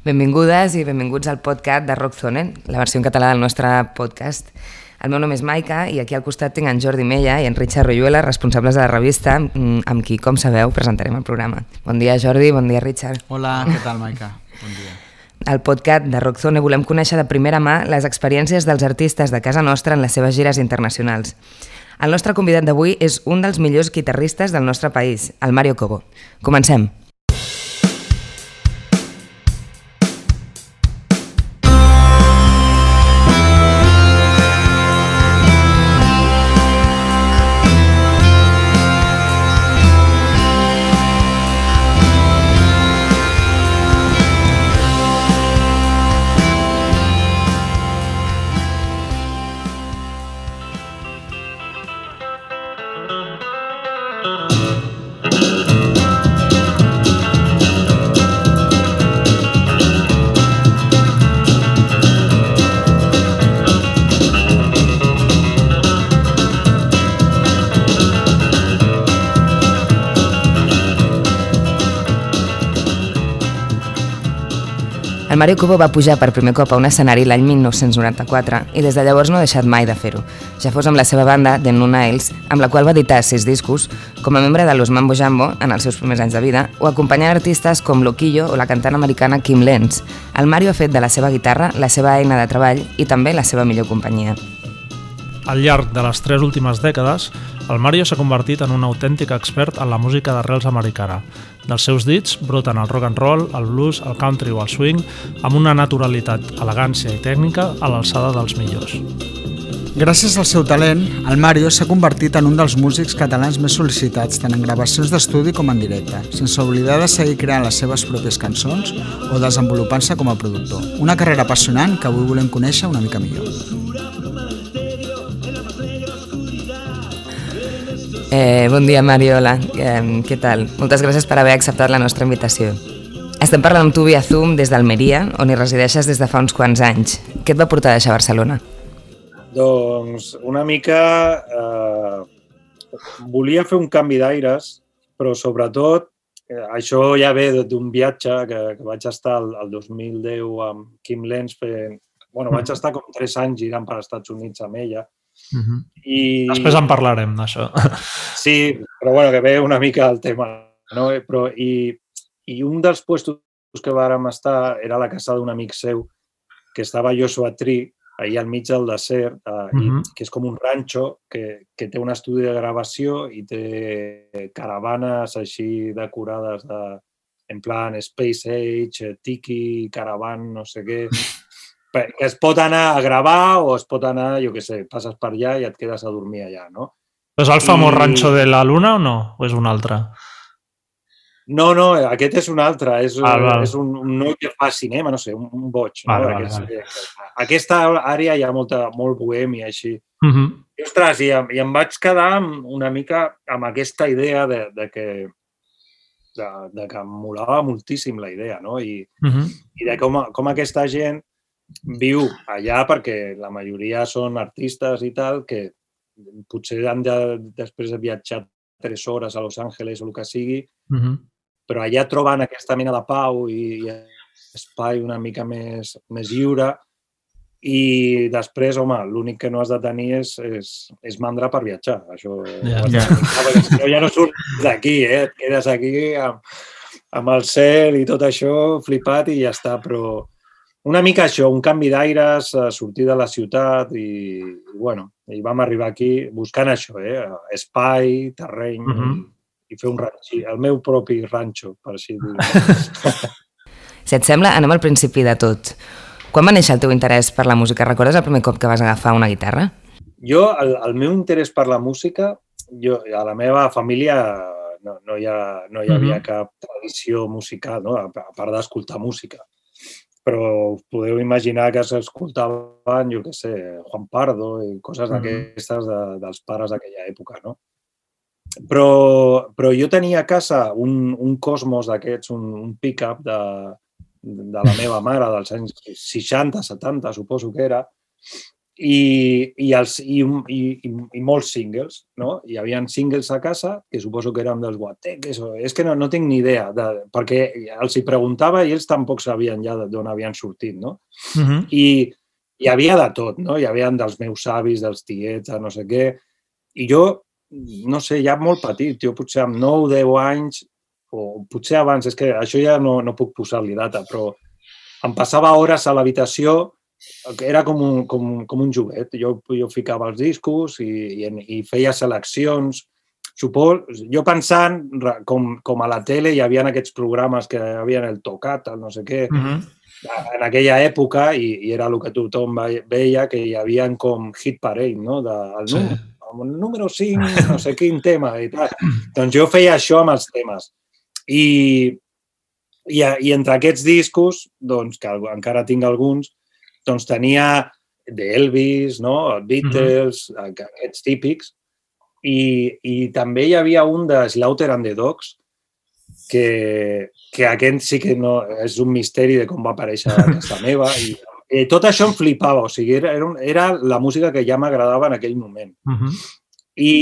Benvingudes i benvinguts al podcast de Rockzone, la versió en català del nostre podcast. El meu nom és Maica i aquí al costat tinc en Jordi Mella i en Richard Royuela, responsables de la revista, mm, amb qui, com sabeu, presentarem el programa. Bon dia, Jordi, bon dia, Richard. Hola, què tal, Maica? Bon dia. Al podcast de Rockzone volem conèixer de primera mà les experiències dels artistes de casa nostra en les seves gires internacionals. El nostre convidat d'avui és un dels millors guitarristes del nostre país, el Mario Cobo. Comencem. Mario Cubo va pujar per primer cop a un escenari l'any 1994 i des de llavors no ha deixat mai de fer-ho, ja fos amb la seva banda, The New Niles, amb la qual va editar sis discos, com a membre de Los Mambo Jambo en els seus primers anys de vida, o acompanyant artistes com Loquillo o la cantant americana Kim Lenz. El Mario ha fet de la seva guitarra la seva eina de treball i també la seva millor companyia. Al llarg de les tres últimes dècades, el Mario s'ha convertit en un autèntic expert en la música d'arrels americana. Dels seus dits broten el rock and roll, el blues, el country o el swing amb una naturalitat, elegància i tècnica a l'alçada dels millors. Gràcies al seu talent, el Mario s'ha convertit en un dels músics catalans més sol·licitats tant en gravacions d'estudi com en directe, sense oblidar de seguir creant les seves pròpies cançons o desenvolupant-se com a productor. Una carrera apassionant que avui volem conèixer una mica millor. Eh, bon dia, Mariola. Eh, què tal? Moltes gràcies per haver acceptat la nostra invitació. Estem parlant amb tu via Zoom des d'Almeria, on hi resideixes des de fa uns quants anys. Què et va portar a deixar Barcelona? Doncs una mica... Eh, volia fer un canvi d'aires, però sobretot eh, això ja ve d'un viatge que, que vaig estar el, el 2010 amb Kim Lenz fent... Bueno, vaig estar com tres anys girant per als Estats Units amb ella. Uh -huh. I... Després en parlarem, d'això. Sí, però bueno, que ve una mica el tema. No? Però, i, I un dels puestos que vàrem estar era la casa d'un amic seu que estava a Joshua Tree, allà al mig del desert, eh, uh -huh. i, que és com un ranxo que, que té un estudi de gravació i té caravanes així decorades de, en plan Space Age, Tiki, Caravan, no sé què, que es pot anar a gravar o es pot anar, jo què sé, passes per allà i et quedes a dormir allà, no? És el famós I- ranxo de la Luna o no? O és un altre? No, no, aquest és un altre, és, Val, val. és un, un noi que fa cinema, no sé, un, un boig. Vale, no? vale, Aquests, vale. eh, Aquesta àrea hi ha molta, molt bohèmia, així. Uh -huh. I, ostres, i, i em vaig quedar una mica amb aquesta idea de, de que de, de que em molava moltíssim la idea, no? I, Uh -huh. i de com, com aquesta gent viu allà perquè la majoria són artistes i tal, que potser han de, després de viatjar tres hores a Los Angeles o el que sigui, Uh -huh. però allà troben aquesta mena de pau i, i espai una mica més, més lliure i després, home, l'únic que no has de tenir és, és, és mandra per viatjar. Això Ja. de Ja. si no ja no surts d'aquí, eh? Et quedes aquí amb, amb el cel i tot això flipat i ja està, però una mica això, un canvi d'aires, eh, sortir de la ciutat i, i bueno, i vam arribar aquí buscant això, eh? espai, terreny Mhm. -huh. i, fer un ranxi, el meu propi ranxo, per així dir-ho. Si et sembla, anem al principi de tot. Quan va néixer el teu interès per la música? Recordes el primer cop que vas agafar una guitarra? Jo, el, el meu interès per la música, jo, a la meva família no, no, hi, ha, no hi havia Mhm. cap tradició musical, no? a a part d'escoltar música. Però us podeu imaginar que s'escoltaven, jo què sé, Juan Pardo i coses d'aquestes de, dels pares d'aquella època, no? Però, però jo tenia a casa un, un Cosmos d'aquests, un, un pick-up de, de la meva mare dels anys 60, 70, suposo que era, i, i, els, i, i, i, i molts singles, no? Hi havia singles a casa, que suposo que eren dels guateques, o... és que no, no tinc ni idea, de, perquè els hi preguntava i ells tampoc sabien ja d'on havien sortit, no? Uh -huh. I hi havia de tot, no? Hi havia dels meus avis, dels tiets, no sé què, i jo, no sé, ja molt petit, jo potser amb 9, 10 anys, o potser abans, és que això ja no, no puc posar-li data, però em passava hores a l'habitació era com un, com, com un joguet. Jo, jo ficava els discos i, i, i feia seleccions. Supos, jo pensant, com, com a la tele hi havia aquests programes que havia el tocat, el no sé què, Uh -huh. en aquella època, i, i era el que tothom veia, que hi havia com hit parade, no? De, el, Sí. número, el número 5, no sé quin tema i tal. Doncs jo feia això amb els temes. I, i, i entre aquests discos, doncs, que encara tinc alguns, doncs tenia d'Elvis, no? Els Beatles, uh -huh. aquests típics, i, i també hi havia un de Slaughter and the Dogs, que, que aquest sí que no, és un misteri de com va aparèixer a casa meva. I, i tot això em flipava, o sigui, era, era, era la música que ja m'agradava en aquell moment. Uh -huh. I,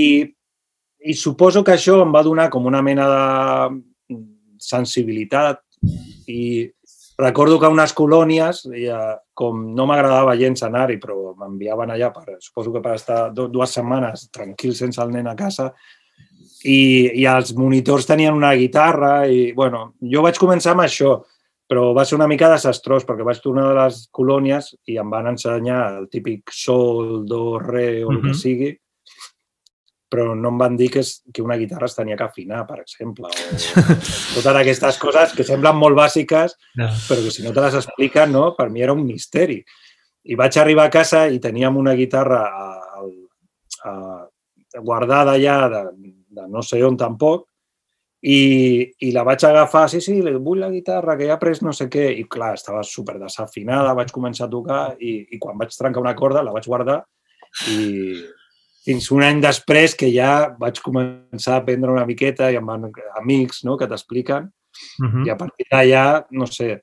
I suposo que això em va donar com una mena de sensibilitat i recordo que a unes colònies, ja, com no m'agradava gens anar-hi, però m'enviaven allà, per, suposo que per estar dues setmanes tranquil sense el nen a casa, i, i els monitors tenien una guitarra i, bueno, jo vaig començar amb això, però va ser una mica desastrós perquè vaig tornar de les colònies i em van ensenyar el típic sol, do, re o el que Mhm. sigui, però no em van dir que, es, que una guitarra es tenia que afinar, per exemple, o totes aquestes coses que semblen molt bàsiques, Ja. però que si no te les expliquen, no? per mi era un misteri. I vaig arribar a casa i teníem una guitarra a, a, a, guardada ja de, de no sé on tampoc, i, i la vaig agafar, sí, sí, vull la guitarra, que ja he pres no sé què, i clar, estava super desafinada, vaig començar a tocar i, i quan vaig trencar una corda la vaig guardar i fins un any després que ja vaig començar a aprendre una miqueta i amb amics no, que t'expliquen Uh -huh. i a partir d'allà, no sé,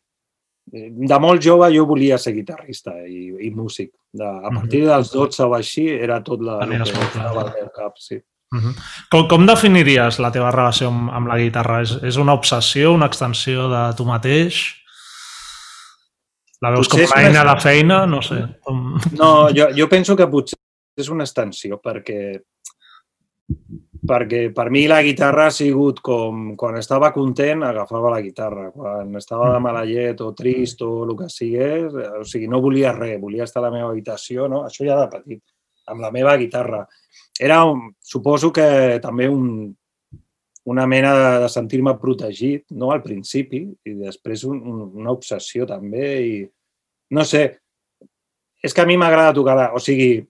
de molt jove jo volia ser guitarrista i, i músic. De, a partir dels 12 o així era tot la, el Tenies que estava al meu cap. Sí. Uh -huh. com, com definiries la teva relació amb, amb la guitarra? És, és una obsessió, una extensió de tu mateix? La veus Potser com una- eina de feina? No sé. Com... No, jo, jo penso que potser és una extensió perquè perquè per mi la guitarra ha sigut com quan estava content agafava la guitarra, quan estava de mala llet o trist o el que sigués, eh, o sigui, no volia res, volia estar a la meva habitació, no? això ja de petit, amb la meva guitarra. Era, un, suposo que també un, una mena de, de sentir-me protegit no? al principi i després un, un, una obsessió també i no sé, és que a mi m'agrada tocar, o sigui,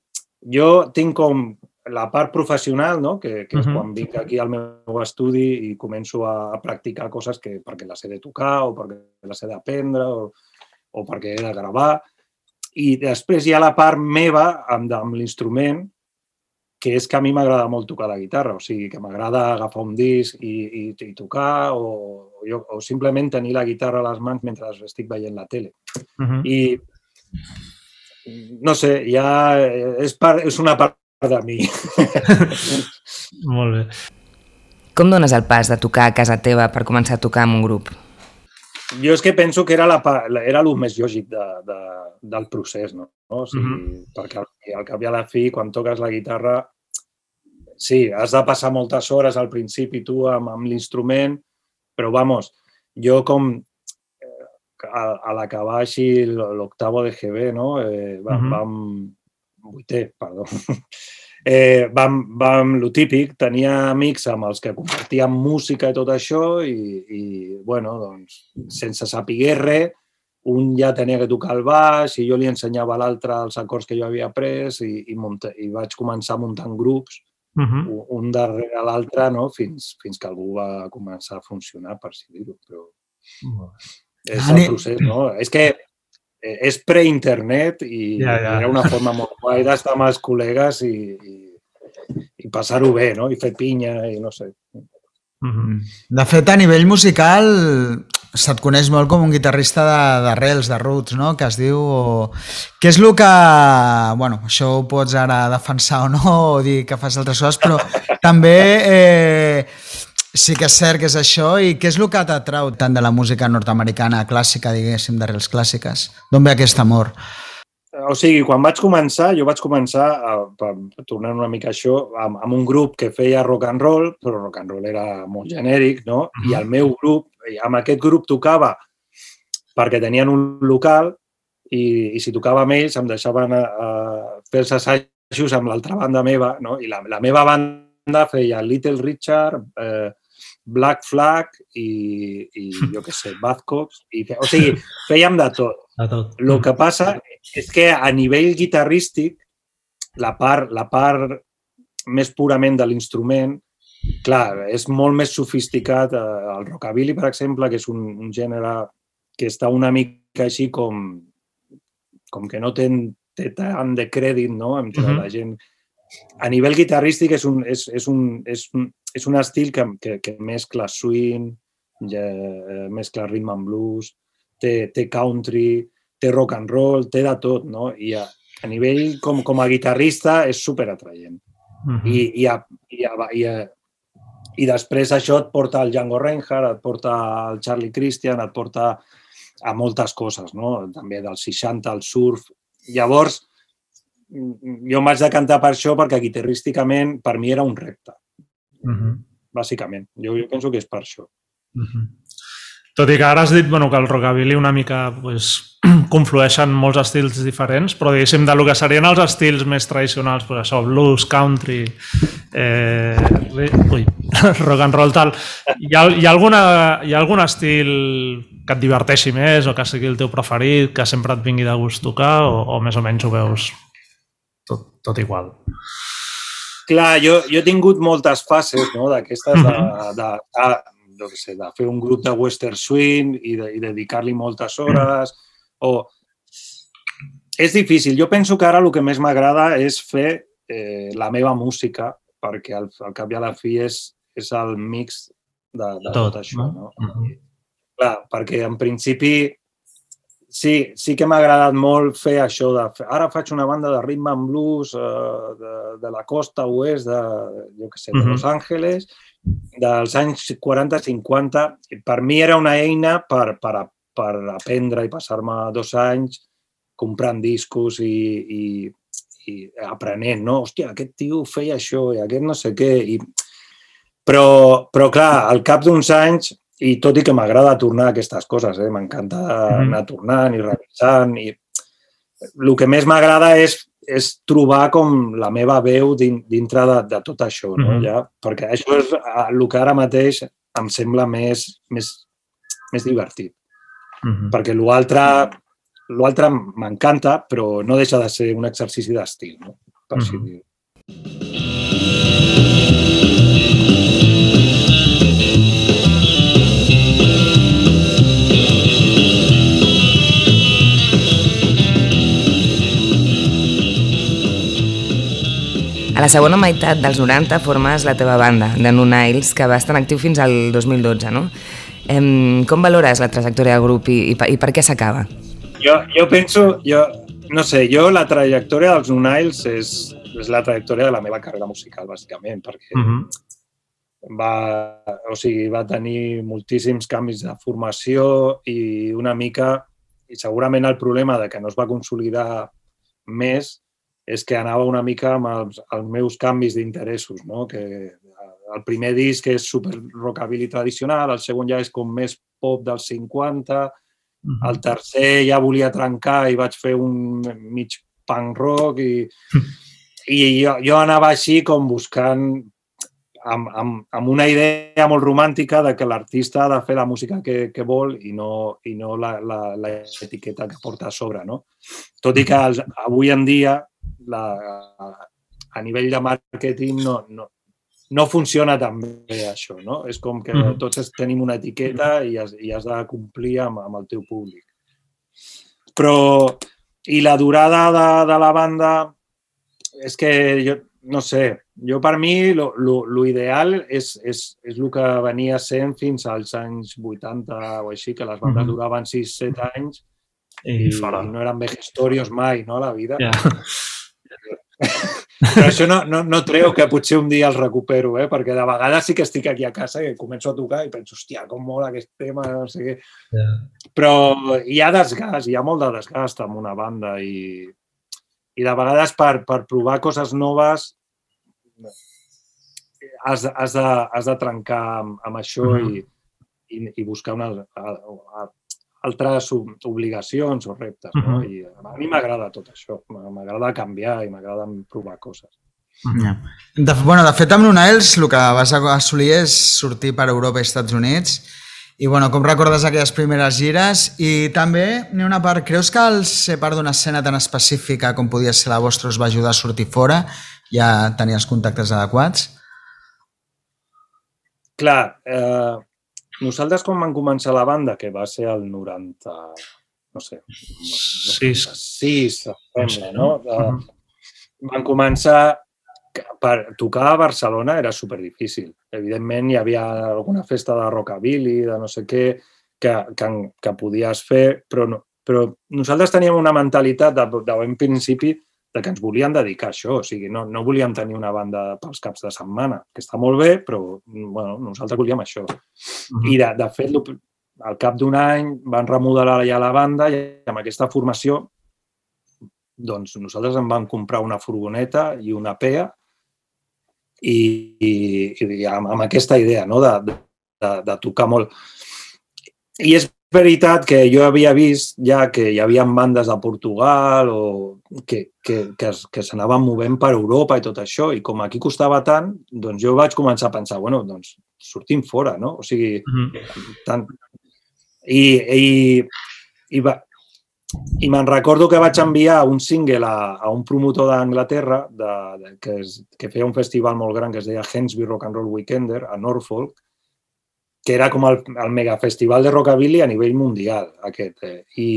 jo tinc com la part professional, no? que, que és Mhm. quan vinc aquí al meu estudi i començo a, a practicar coses que perquè les he de tocar o perquè les he d'aprendre o, o perquè he de gravar. I després hi ha la part meva amb, amb l'instrument, que és que a mi m'agrada molt tocar la guitarra, o sigui, que m'agrada agafar un disc i, i, i tocar o, o, jo, o simplement tenir la guitarra a les mans mentre estic veient la tele. Uh -huh. I no sé, ja és, part, és una part de mi. Molt bé. Com dones el pas de tocar a casa teva per començar a tocar amb un grup? Jo és que penso que era, la, era el més lògic de, de, del procés, no? O sigui, Mhm. Perquè al, al cap i a la fi, quan toques la guitarra, sí, has de passar moltes hores al principi tu amb, amb l'instrument, però vamos, jo com eh, a, a l'acabar així l'octavo de GB, no? Eh, vam, Mhm. vam, vuitè, perdó, eh, vam, vam, lo típic, tenia amics amb els que compartíem música i tot això i, i bueno, doncs, sense saber res, un ja tenia que tocar el baix i jo li ensenyava a l'altre els acords que jo havia après i, i, munta, i vaig començar muntant grups, Uh -huh. un- darrere l'altre, no? fins, fins que algú va començar a funcionar, per si dir-ho. Però és Dani- el procés, no? És que eh, és pre-internet i Ja, ja. era una forma molt guai d'estar amb els col·legues i, i, i passar-ho bé, no? I fer pinya i no sé. -huh. De fet, a nivell musical, se't coneix molt com un guitarrista d'arrels, de, de roots, no? que es diu... O... Què és el que... Bueno, això ho pots ara defensar o no, o dir que fas altres coses, però també eh, sí que és cert que és això, i què és el que t'atrau tant de la música nord-americana clàssica, diguéssim, d'arrels clàssiques? D'on ve aquest amor? o sigui, quan vaig començar, jo vaig començar, a, a, a tornar una mica a això, amb, amb un grup que feia rock and roll, però rock and roll era molt genèric, no? I el meu grup, amb aquest grup tocava perquè tenien un local i, i si tocava amb ells em deixaven a, a fer els assajos amb l'altra banda meva, no? I la, la meva banda feia Little Richard, eh, Black Flag i, i jo què sé, Bad Cops. I, o sigui, fèiem de tot. De tot. El que passa és que a nivell guitarrístic, la part, la part més purament de l'instrument, clar, és molt més sofisticat. Eh, el rockabilly, per exemple, que és un, un gènere que està una mica així com, com que no té, té tant de crèdit no? entre -huh. la gent. A nivell guitarrístic és un, és, és un, és un, és un estil que, que, que mescla swing, ja, eh, mescla rhythm and blues, té, té country, té rock and roll, té de tot, no? I a, a nivell com, com a guitarrista és super atraient. Uh -huh. I, i, a, i, a, i, a, I després això et porta al Django Reinhardt, et porta al Charlie Christian, et porta a moltes coses, no? També del 60 al surf. Llavors, jo em vaig decantar per això perquè guitarrísticament per mi era un repte. Uh -huh. Bàsicament. Jo, jo penso que és per això. Uh -huh. Tot i que ara has dit bueno, que el rockabilly una mica pues, conflueixen molts estils diferents, però diguéssim, de lo que serien els estils més tradicionals, pues, això, blues, country, eh, ui, rock and roll, tal, hi ha, hi, ha alguna, hi ha algun estil que et diverteixi més o que sigui el teu preferit, que sempre et vingui de gust tocar o, o més o menys ho veus tot, tot igual? Clar, jo, jo he tingut moltes fases no, d'aquestes de, de, de, de, de, sé, de fer un grup de western swing i, de, i dedicar-li moltes hores. O... És difícil. Jo penso que ara el que més m'agrada és fer eh, la meva música, perquè al, al cap i a la fi és, és el mix de, de tot, tot això. No? no? Uh -huh. Clar, perquè en principi sí, sí que m'ha agradat molt fer això de... Ara faig una banda de rhythm and blues eh, de, de la costa oest de, jo què sé, de Los Angeles, dels anys 40-50. Per mi era una eina per, per, per aprendre i passar-me dos anys comprant discos i, i, i aprenent, no? Hòstia, aquest tio feia això i aquest no sé què. I... Però, però clar, al cap d'uns anys i tot i que m'agrada tornar a aquestes coses, eh? m'encanta mm -hmm. anar tornant i revisant. I... El que més m'agrada és, és trobar com la meva veu dintre de, de tot això, no? Mm -hmm. ja? perquè això és el que ara mateix em sembla més, més, més divertit. Mm -hmm. Perquè l'altre l'altre m'encanta, però no deixa de ser un exercici d'estil, no? per mm -hmm. així dir-ho. La segona meitat dels 90 formes la teva banda, The New Niles, que va estar en actiu fins al 2012, no? Em, com valores la trajectòria del grup i, i, i per què s'acaba? Jo, jo penso, jo, no sé, jo la trajectòria dels New Niles és, és la trajectòria de la meva carrera musical, bàsicament, perquè mhm. -huh. va, o sigui, va tenir moltíssims canvis de formació i una mica, i segurament el problema de que no es va consolidar més és que anava una mica amb els, els meus canvis d'interessos, no? que el primer disc és super rockabilly tradicional, el segon ja és com més pop dels 50, el tercer ja volia trencar i vaig fer un mig punk rock i, i jo, jo anava així com buscant amb, amb, amb una idea molt romàntica de que l'artista ha de fer la música que, que vol i no, i no la, la, la etiqueta que porta a sobre. No? Tot i que els, avui en dia la, a nivell de màrqueting no, no, no funciona tan bé això, no? És com que mm. tots tenim una etiqueta i has, i has de complir amb, amb el teu públic. Però, i la durada de, de la banda, és que jo, no sé, jo per mi l'ideal és, és, és el que venia sent fins als anys 80 o així, que les bandes mm -hmm. duraven 6-7 anys i, i, i no eren vejestorios mai, no, la vida. Yeah. Però això no, no, no treu que potser un dia els recupero, eh? perquè de vegades sí que estic aquí a casa i començo a tocar i penso, hòstia, com mola aquest tema, no sé què. Yeah. Però hi ha desgast, hi ha molt de desgast amb una banda i, i de vegades per, per provar coses noves has, has, de, has de trencar amb, amb això mm -hmm. i, i, i buscar una, a, a, altres obligacions o reptes. No? I a mi m'agrada tot això, m'agrada canviar i m'agrada provar coses. Ja. De, bueno, de fet, amb l'Unaels el que vas assolir és sortir per Europa i Estats Units i bueno, com recordes aquelles primeres gires? I també n'hi ha una part, creus que el ser part d'una escena tan específica com podia ser la vostra us va ajudar a sortir fora? Ja tenia els contactes adequats? Clar, eh, nosaltres quan vam començar la banda, que va ser el 90, no sé, 96, sembla, no? Eh, van començar per tocar a Barcelona era super difícil. Evidentment, hi havia alguna festa de rockabilly, de no sé què, que, que, que podies fer, però, no, però nosaltres teníem una mentalitat de, de bon principi de que ens volíem dedicar a això. O sigui, no, no volíem tenir una banda pels caps de setmana, que està molt bé, però bueno, nosaltres volíem això. Uh -huh. I, de, de fet, al cap d'un any van remodelar ja la banda i amb aquesta formació doncs nosaltres en vam comprar una furgoneta i una PEA i, i, i amb, amb aquesta idea no? de, de, de tocar molt. I és veritat que jo havia vist ja que hi havia bandes de Portugal o que, que, que, es, que s'anaven movent per Europa i tot això, i com aquí costava tant, doncs jo vaig començar a pensar, bueno, doncs sortim fora, no? O sigui, mm -hmm. tant... I, i, i va, i me'n recordo que vaig enviar un single a, a un promotor d'Anglaterra de, de, que, es, que feia un festival molt gran que es deia Hensby Rock and Roll Weekender a Norfolk, que era com el, el megafestival de rockabilly a nivell mundial, aquest. Eh? I,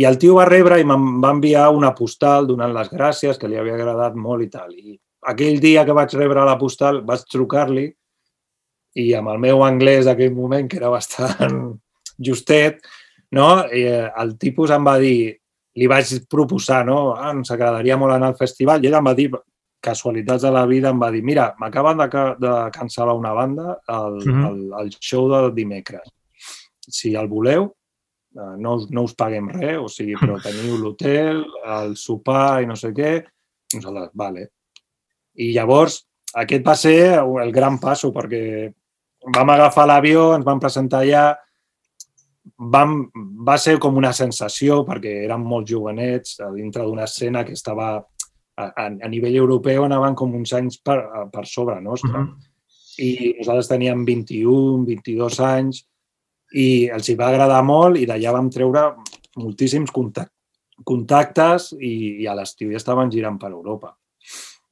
I el tio va rebre i me'n va enviar una postal donant les gràcies, que li havia agradat molt i tal. I aquell dia que vaig rebre la postal vaig trucar-li i amb el meu anglès d'aquell moment, que era bastant justet, no? I eh, el tipus em va dir, li vaig proposar, no? Ah, ens agradaria molt anar al festival, i ell em va dir, casualitats de la vida, em va dir, mira, m'acaben de, de cancel·lar una banda el, uh -huh. el, el show del dimecres. Si el voleu, eh, no no us paguem res, o sigui, però teniu l'hotel, el sopar i no sé què. Nosaltres, vale. I llavors, aquest va ser el gran passo, perquè vam agafar l'avió, ens vam presentar allà, vam, va ser com una sensació perquè érem molt jovenets dintre d'una escena que estava a, a, a nivell europeu anaven com uns anys per, per sobre nostre. Uh -huh. I nosaltres teníem 21, 22 anys i els hi va agradar molt i d'allà vam treure moltíssims contactes, contactes i, i a l'estiu ja estaven girant per Europa.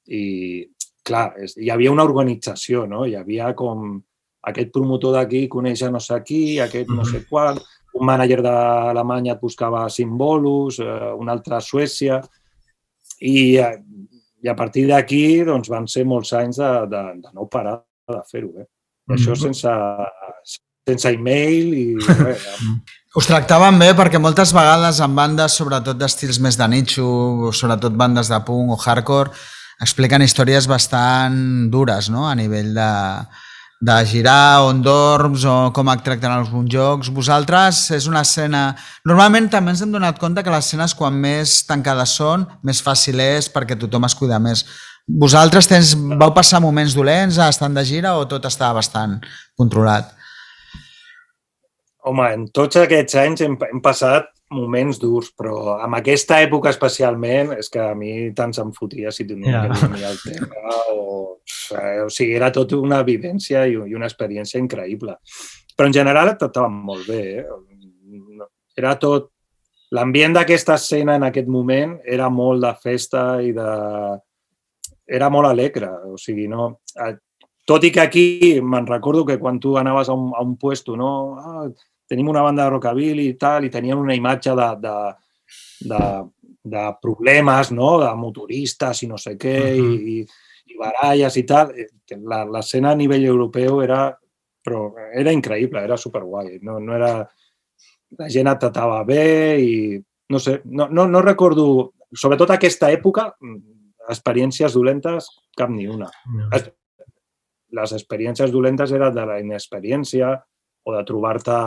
I, clar, és, hi havia una organització, no? Hi havia com aquest promotor d'aquí coneix a no sé qui, aquest no sé qual, un mànager d'Alemanya et buscava símbolos, eh, un altre a Suècia, i, i a partir d'aquí doncs, van ser molts anys de, de, de no parar de fer-ho. Eh? I això sense, sense e-mail i... Res, Us tractaven bé perquè moltes vegades en bandes, sobretot d'estils més de nicho, sobretot bandes de punk o hardcore, expliquen històries bastant dures no? a nivell de, de girar, on dorms o com et tracten alguns jocs. Vosaltres és una escena... Normalment també ens hem donat compte que les escenes quan més tancades són, més fàcil és perquè tothom es cuida més. Vosaltres tens, vau passar moments dolents a estar de gira o tot està bastant controlat? Home, en tots aquests anys hem, hem passat moments durs, però amb aquesta època especialment és que a mi tant se'm fotia si tenia yeah. que venir al tema o, o sigui, era tot una vivència i, i una experiència increïble. Però en general estava molt bé. Eh? Era tot... L'ambient d'aquesta escena en aquest moment era molt de festa i de... Era molt alegre, o sigui, no... Tot i que aquí me'n recordo que quan tu anaves a un, a un puesto, no? Ah, tenim una banda de rockabilly i tal, i tenien una imatge de, de, de de problemes, no?, de motoristes i no sé què, uh -huh. i, i baralles i tal. Eh, l'escena a nivell europeu era, però era increïble, era superguai. No, no era... La gent et tratava bé i no sé, no, no, no recordo, sobretot aquesta època, experiències dolentes, cap ni una. No. Les experiències dolentes eren de la inexperiència o de trobar-te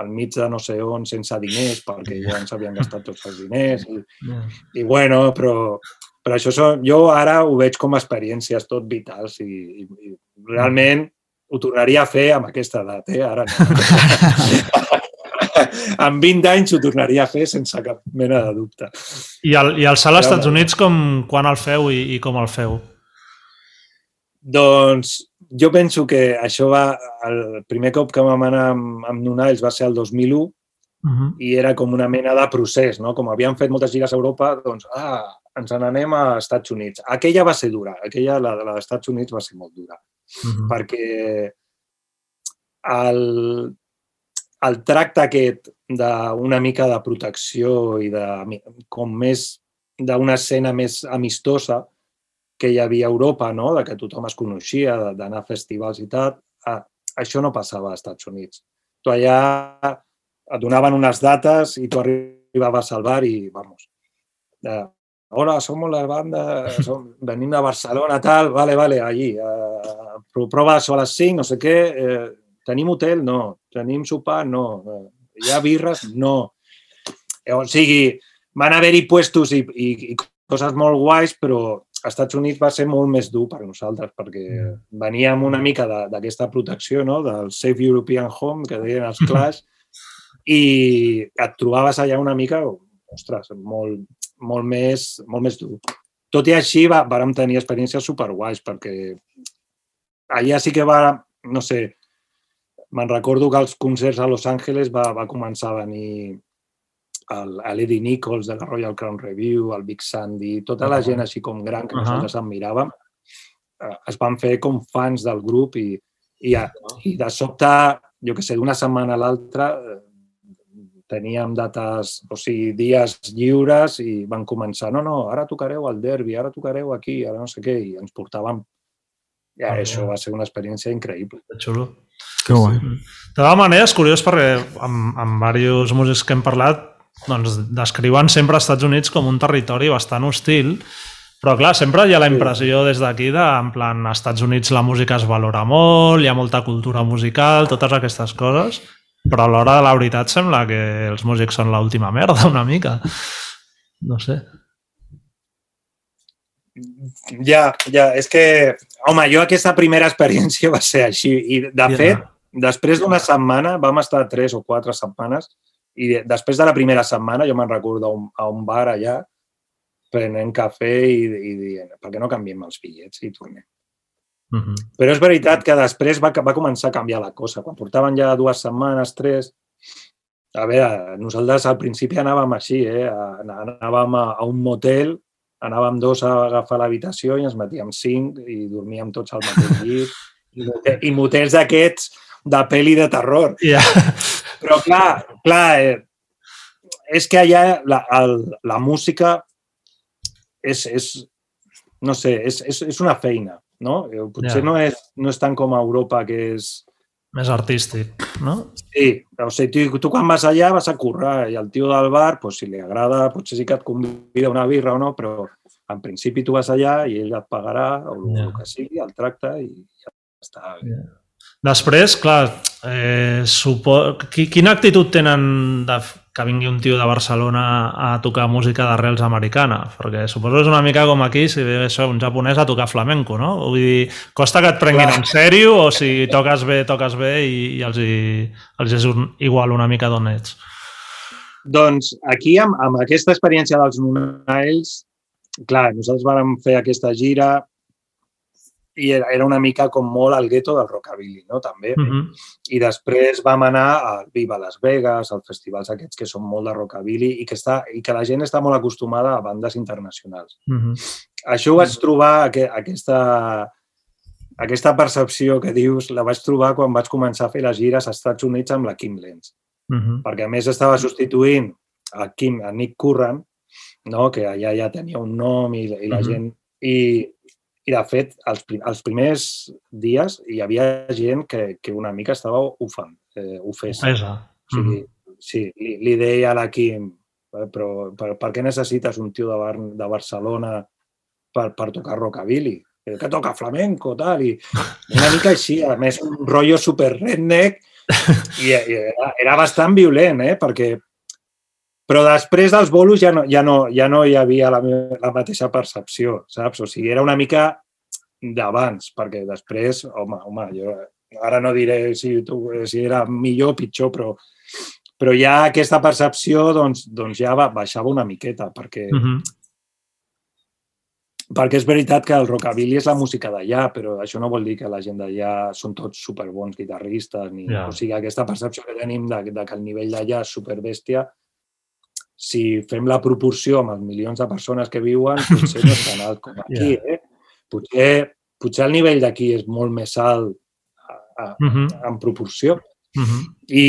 al mig de no sé on sense diners perquè ja ens havien gastat tots els diners i, i bueno, però, però això són, jo ara ho veig com a experiències tot vitals i, i, i realment ho tornaria a fer amb aquesta edat, eh? ara no. en 20 anys ho tornaria a fer sense cap mena de dubte. I el, i el salt als Estats Units, com, quan el feu i, i com el feu? Doncs jo penso que això va... El primer cop que vam anar amb, amb Nunalls va ser el 2001 uh -huh. i era com una mena de procés, no? Com havíem fet moltes gires a Europa, doncs, ah, ens n'anem a Estats Units. Aquella va ser dura, aquella, la, la dels Estats Units, va ser molt dura, uh -huh. perquè el, el tracte aquest d'una mica de protecció i de, com més d'una escena més amistosa, que hi havia a Europa, no? de que tothom es coneixia, d'anar a festivals i tal, això no passava als Estats Units. Tu allà et donaven unes dates i tu arribaves al bar i, vamos, de, hola, som la banda, som, venim de Barcelona, tal, vale, vale, allí, eh, prova a les 5, no sé què, eh, tenim hotel? No. Tenim sopar? No. Eh, hi ha birres? No. Eh, o sigui, van haver-hi puestos i, i, i coses molt guais, però Estats Units va ser molt més dur per nosaltres perquè mm. veníem una mica d'aquesta protecció, no? del Safe European Home, que deien els Clash, i et trobaves allà una mica, ostres, molt, molt, més, molt més dur. Tot i així, va, vàrem tenir experiències superguais, perquè allà sí que va, no sé, me'n recordo que els concerts a Los Angeles va, va començar a venir l'Eddie Nichols de la Royal Crown Review, el Big Sandy, tota la gent així com gran que uh -huh. nosaltres admiràvem, eh, es van fer com fans del grup i, i, i de sobte, jo que sé, d'una setmana a l'altra eh, teníem dates, o sigui, dies lliures i van començar, no, no, ara tocareu al derbi, ara tocareu aquí, ara no sé què, i ens portàvem ja, ah, això va ser una experiència increïble. Que xulo. Que guai. De tota manera, és curiós perquè amb, amb diversos músics que hem parlat doncs, descriuen sempre els Estats Units com un territori bastant hostil, però clar, sempre hi ha la impressió des d'aquí de, en plan, als Estats Units la música es valora molt, hi ha molta cultura musical, totes aquestes coses, però a l'hora de la veritat sembla que els músics són l'última merda una mica. No sé. Ja, ja, és que, home, jo aquesta primera experiència va ser així i, de ja. fet, després d'una setmana, vam estar tres o quatre setmanes, i després de la primera setmana jo me'n recordo a un, a un bar allà prenent cafè i, i dient per què no canviem els bitllets i tornem. Uh -huh. Però és veritat que després va, va començar a canviar la cosa. Quan portaven ja dues setmanes, tres... A veure, nosaltres al principi anàvem així, eh? anàvem a, a un motel, anàvem dos a agafar l'habitació i ens metíem cinc i dormíem tots al mateix llit. I, motels d'aquests de pel·li de terror. Yeah. Però clar, clar eh, és que allà la, el, la música és, és no sé, és, és, és una feina, no? Eh, potser yeah. no, és, no és tant com a Europa, que és... Més artístic, no? Sí, o sigui, tu, tu quan vas allà vas a currar i el tio del bar, pues, si li agrada, potser sí que et convida una birra o no, però en principi tu vas allà i ell et pagarà o yeah. el que sigui, el tracte i ja està. Yeah. Després, clar, eh, supo... quina actitud tenen de que vingui un tio de Barcelona a tocar música d'arrels americana? Perquè suposo és una mica com aquí, si ve això, un japonès a tocar flamenco, no? Vull dir, costa que et prenguin clar. en sèrio o si toques bé, toques bé i, i els, hi, els és un, igual una mica d'on ets? Doncs aquí, amb, amb aquesta experiència dels Nunaells, clar, nosaltres vam fer aquesta gira, i era, era una mica com molt al gueto del rockabilly, no? també. Uh -huh. I després vam anar al Viva Las Vegas, als festivals aquests que són molt de rockabilly i que, està, i que la gent està molt acostumada a bandes internacionals. Uh -huh. Això ho vaig trobar, aquesta, aquesta percepció que dius, la vaig trobar quan vaig començar a fer les gires als Estats Units amb la Kim Lenz. Uh -huh. Perquè a més estava substituint a, Kim, a Nick Curran, no? que allà ja tenia un nom i, i la uh -huh. gent... I, I, de fet, els, els primers dies hi havia gent que, que una mica estava ofent, eh, ofesa. Pesa. O sigui, sí, li, li deia a la Kim, "Eh, però per, per què necessites un tio de, Bar de Barcelona per, per tocar rockabilly? Que toca flamenco, tal, i una mica així, a més, un rotllo super redneck, i, i era, era bastant violent, eh? perquè però després dels bolos ja no, ja no, ja no hi havia la, me- la mateixa percepció, saps? O sigui, era una mica d'abans, perquè després, home, home, jo ara no diré si, tu, si era millor o pitjor, però, però ja aquesta percepció doncs, doncs ja va, baixava una miqueta, perquè, Mm -hmm. perquè és veritat que el rockabilly és la música d'allà, però això no vol dir que la gent d'allà són tots superbons guitarristes, ni, Ja. o sigui, aquesta percepció que tenim de, de que el nivell d'allà és superbèstia, si fem la proporció amb els milions de persones que viuen, potser no és tan alt com aquí, eh? Potser, potser el nivell d'aquí és molt més alt a, a, Mm -hmm. en proporció. Mm -hmm. I,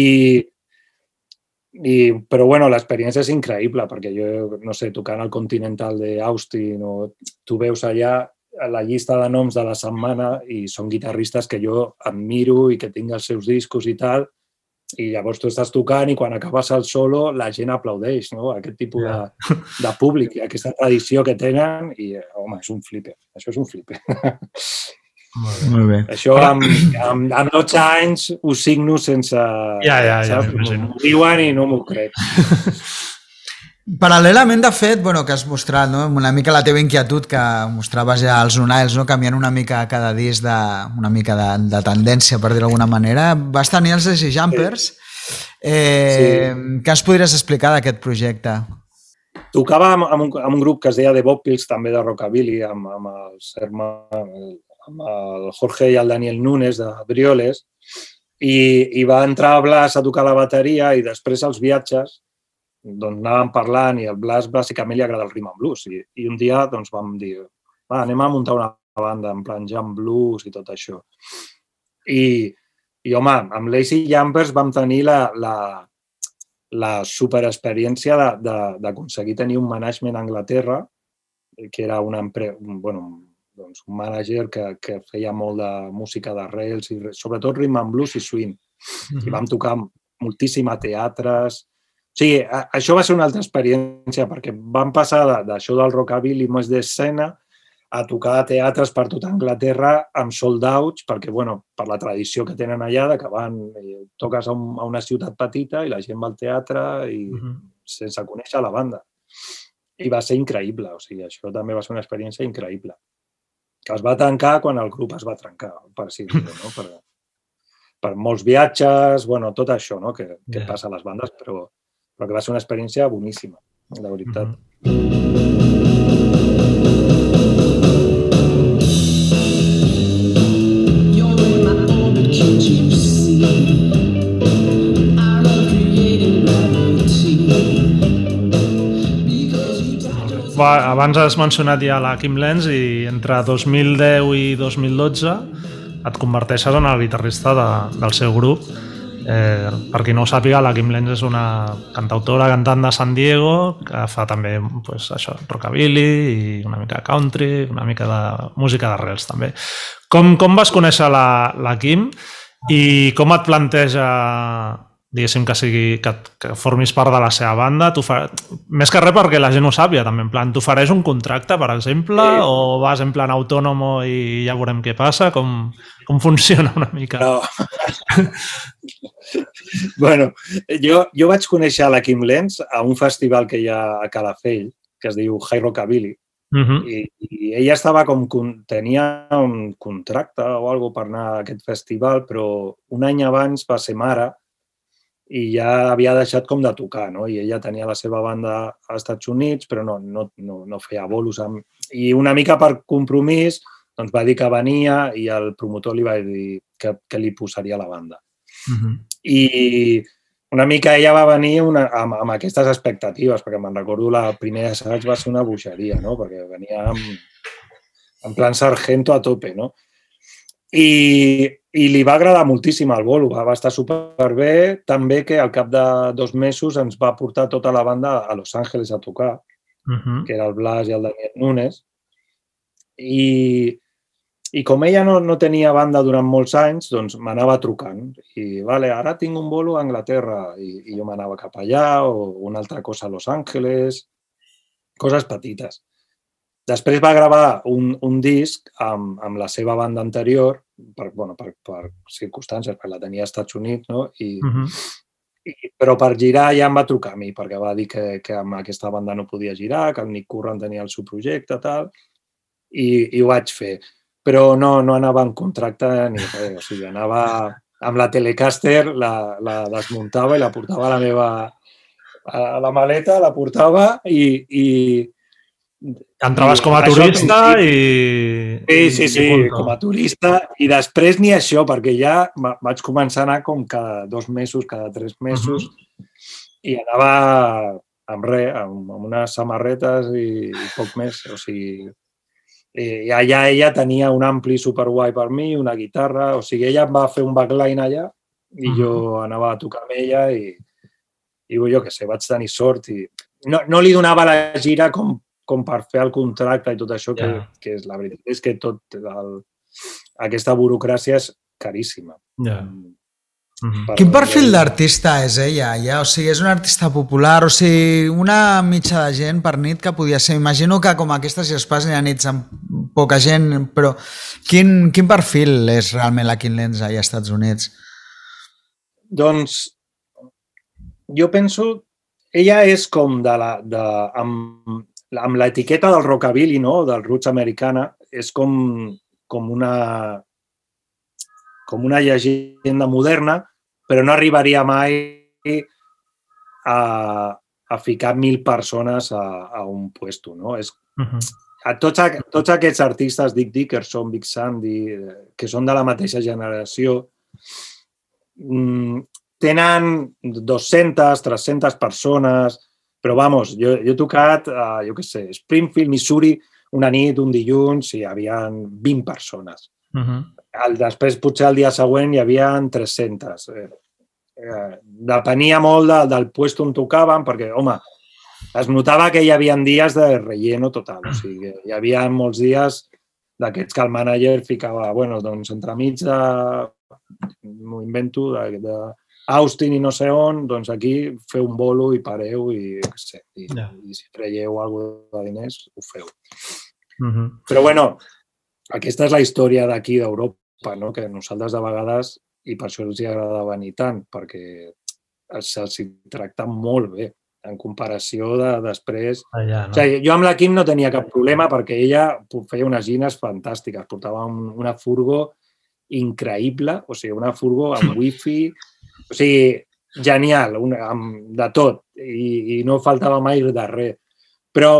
i, però bueno, l'experiència és increïble perquè jo, no sé, tocant al Continental d'Austin o tu veus allà la llista de noms de la setmana i són guitarristes que jo admiro i que tinc els seus discos i tal i llavors tu estàs tocant i quan acabes el solo la gent aplaudeix, no? Aquest tipus Ja. de, de públic i aquesta tradició que tenen i, home, és un flipe. Això és un flipe. Molt bé. Això amb, amb, amb 12 anys ho signo sense... Ja, ja, ja, saps? m'imagino. M'ho diuen i no m'ho crec. Paral·lelament, de fet, bueno, que has mostrat no? una mica la teva inquietud que mostraves ja als Lunails, no? canviant una mica cada disc de, una mica de, de tendència, per dir d'alguna manera. Vas tenir els Easy Jumpers. Eh, sí. Què ens podries explicar d'aquest projecte? Tocava amb, amb, un, amb un grup que es deia The Bob Pills, també de Rockabilly, amb, amb, els herma, amb el Jorge i el Daniel Nunes de Brioles, i, i va entrar a Blas a tocar la bateria i després als viatges doncs anàvem parlant i al Blas bàsicament li agrada el rhythm and blues i, i un dia doncs vam dir va, anem a muntar una banda en plan jam blues i tot això. I, i home, amb Lazy Jumpers vam tenir la, la, la superexperiència de- de- d'aconseguir tenir un management a Anglaterra, que era una empre... un, bueno, doncs un manager que, que feia molt de música d'arrels i re- sobretot rhythm and blues i swing. I vam tocar moltíssim a teatres. Sigui, a, això va ser una altra experiència perquè vam passar de- d'això del rockabilly més d'escena a tocar a teatres per tota Anglaterra amb sold outs, perquè, bueno, per la tradició que tenen allà, de que van, eh, toques a, un, a una ciutat petita i la gent va al teatre i Mhm. sense conèixer la banda. I va ser increïble, o sigui, això també va ser una experiència increïble. Que es va tancar quan el grup es va trencar, per dir no? Per, per molts viatges, bueno, tot això no? que, que Ja. passa a les bandes, però, però que va ser una experiència boníssima, de veritat. You're in my orbit, can't you see? I love creating gravity. Because you died yourself. Va, abans has mencionat ja la Kim Lenz i entre 2010 i 2012 et converteixes en el guitarrista de, del seu grup. Eh, per qui no ho sàpiga, la Kim Lenz és una cantautora, cantant de San Diego, que fa també pues, això, rockabilly i una mica country, una mica de música d'arrels també. Com, com vas conèixer la, la Kim i com et planteja diguéssim que, sigui, que, que formis part de la seva banda, fa... més que res perquè la gent ho sàpia també, en plan, t'ofereix un contracte, per exemple, Sí. o vas en plan autònom i ja veurem què passa, com, com funciona una mica? No. bueno, jo, jo vaig conèixer la Kim Lenz a un festival que hi ha a Calafell, que es diu High Rockabilly, Uh -huh. i, i ella estava com, con- tenia un contracte o alguna per anar a aquest festival, però un any abans va ser mare i ja havia deixat com de tocar, no? I ella tenia la seva banda als Estats Units, però no, no, no, no feia bolos. Amb... I una mica per compromís, doncs va dir que venia i el promotor li va dir que, que li posaria la banda. Uh -huh. I una mica ella va venir una, amb, amb aquestes expectatives, perquè me'n recordo la primera assaig va ser una bogeria, no? perquè venia amb, en plan sargento a tope, no? I, i li va agradar moltíssim el bolo, va, va estar superbé, també que al cap de dos mesos ens va portar tota la banda a Los Angeles a tocar Uh -huh. que era el Blas i el Daniel Nunes. I, i com ella no, no tenia banda durant molts anys, doncs m'anava trucant. I, vale, ara tinc un bolo a Anglaterra. I, i jo m'anava cap allà, o una altra cosa a Los Angeles, coses petites. Després va gravar un, un disc amb, amb la seva banda anterior, per, bueno, per, per circumstàncies, perquè la tenia als Estats Units, no? I, Uh -huh. i, però per girar ja em va trucar a mi, perquè va dir que, que amb aquesta banda no podia girar, que el Nick Curran tenia el seu projecte, tal, i, i ho vaig fer. Però no, no anava en contracte ni res, o sigui, anava amb la Telecaster, la, la desmuntava i la portava a la meva a la maleta, la portava i, i Entraves com a Això turista i... Sí, sí, i sí, punto. com a turista. I després ni això, perquè ja va- vaig començar a anar com cada dos mesos, cada tres mesos, i anava amb res, amb, amb unes samarretes i, i poc més. O sigui, i allà ella tenia un ampli superguai per mi, una guitarra, o sigui, ella em va fer un backline allà i jo anava a tocar amb ella i, i jo què sé, vaig tenir sort i no, no li donava la gira com, com per fer el contracte i tot això, que, Ja. que és la veritat, és que tot el, aquesta burocràcia és caríssima. Ja. Mm, Quin perfil d'artista és ella? Ja? O sigui, és una artista popular, o sigui, una mitja de gent per nit que podia ser. Imagino que com aquestes jazzpars n'hi ha nits amb poca gent, però quin, quin perfil és realment la Quin Lenz allà als Estats Units? Doncs jo penso, ella és com de la, de, amb, amb l'etiqueta del rockabilly, no? del roots americana, és com, com una com una llegenda moderna, però no arribaria mai a, a ficar mil persones a, a un puesto. No? És, Uh -huh. a tots, a, tots aquests artistes, Dick Dickerson, Big Sandy, eh, que són de la mateixa generació, mm, tenen 200, 300 persones, però vamos, jo, jo he tocat, uh, jo què sé, Springfield, Missouri, una nit, un dilluns, i hi havia 20 persones. Uh -huh. El, després, potser el dia següent, hi havia 300. Eh, eh, depenia molt de, del puesto on tocaven, perquè, home, es notava que hi havia dies de relleno total. O sigui, hi havia molts dies d'aquests que el manager ficava, bueno, doncs entremig de, m'ho invento, de, de Austin i no sé on, doncs aquí feu un bolo i pareu i, què sé, i, Ja. i si traieu alguna de diners, ho feu. Uh -huh. Però bueno, aquesta és la història d'aquí d'Europa, no? que nosaltres de vegades, i per això els hi agrada venir tant, perquè se'ls tracta molt bé en comparació de després. Allà, O no? sigui, jo amb la Kim no tenia cap problema perquè ella feia unes gines fantàstiques, portava un, una furgo increïble, o sigui, una furgo amb wifi, o sigui, genial, una, amb, de tot, i, i no faltava mai de res. Però,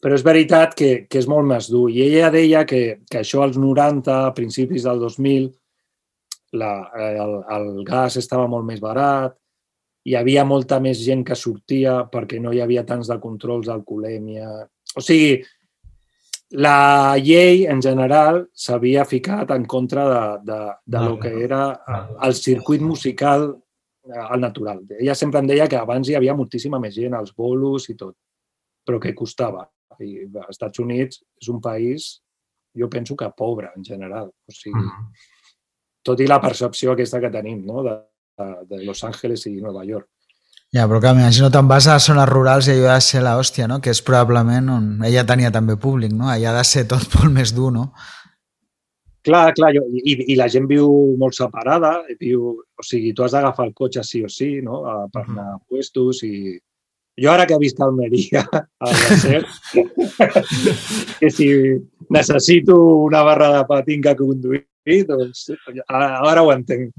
però és veritat que, que és molt més dur. I ella deia que, que això als 90, a principis del 2000, la, el, el gas estava molt més barat, hi havia molta més gent que sortia perquè no hi havia tants de controls d'alcoholèmia. O sigui, la llei en general s'havia ficat en contra de, de, de Ah, lo que era ah. el circuit musical eh, al natural. Ella sempre em deia que abans hi havia moltíssima més gent, als bolos i tot, però que costava. I als Estats Units és un país, jo penso que pobre en general. O sigui, -huh. tot i la percepció aquesta que tenim no? de, de, de Los Angeles i Nova York. Ja, però que m'imagino te'n vas a zones rurals i allò ha de ser l'hòstia, no? Que és probablement on ella tenia també públic, no? Allà ha de ser tot molt més dur, no? Clar, clar, jo, i, i la gent viu molt separada, viu, o sigui, tu has d'agafar el cotxe sí o sí, no?, per Mhm. anar a puestos i... Jo ara que he vist a Almeria, al desert, que si necessito una barra de patín que conduir, doncs ara, ho entenc.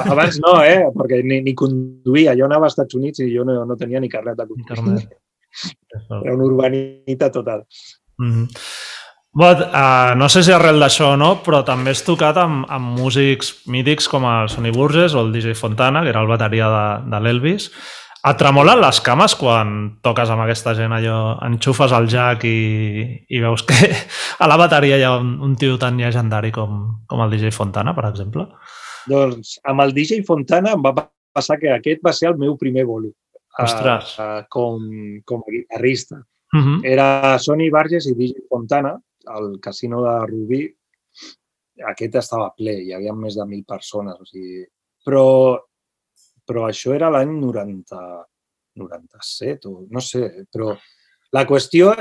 Abans no, eh? Perquè ni, ni conduïa. Jo anava als Estats Units i jo no, no tenia ni carnet de conduir. Era un urbanita total. Mm -hmm. But, uh, no sé si arrel d'això o no, però també has tocat amb, amb músics mítics com el Sonny Burgess o el DJ Fontana, que era el bateria de, de l'Elvis. Et tremolen les cames quan toques amb aquesta gent allò, enxufes el jack i, i veus que a la bateria hi ha un, un tio tan llegendari com, com el DJ Fontana, per exemple? Doncs amb el DJ Fontana em va passar que aquest va ser el meu primer bolo. Ostres. Uh, com, com a guitarrista. Uh -huh. era Sony Barges i DJ Fontana, al casino de Rubí. Aquest estava ple, hi havia més de 1.000 persones. O sigui, però, però això era l'any 90, 97, o no sé. Però la qüestió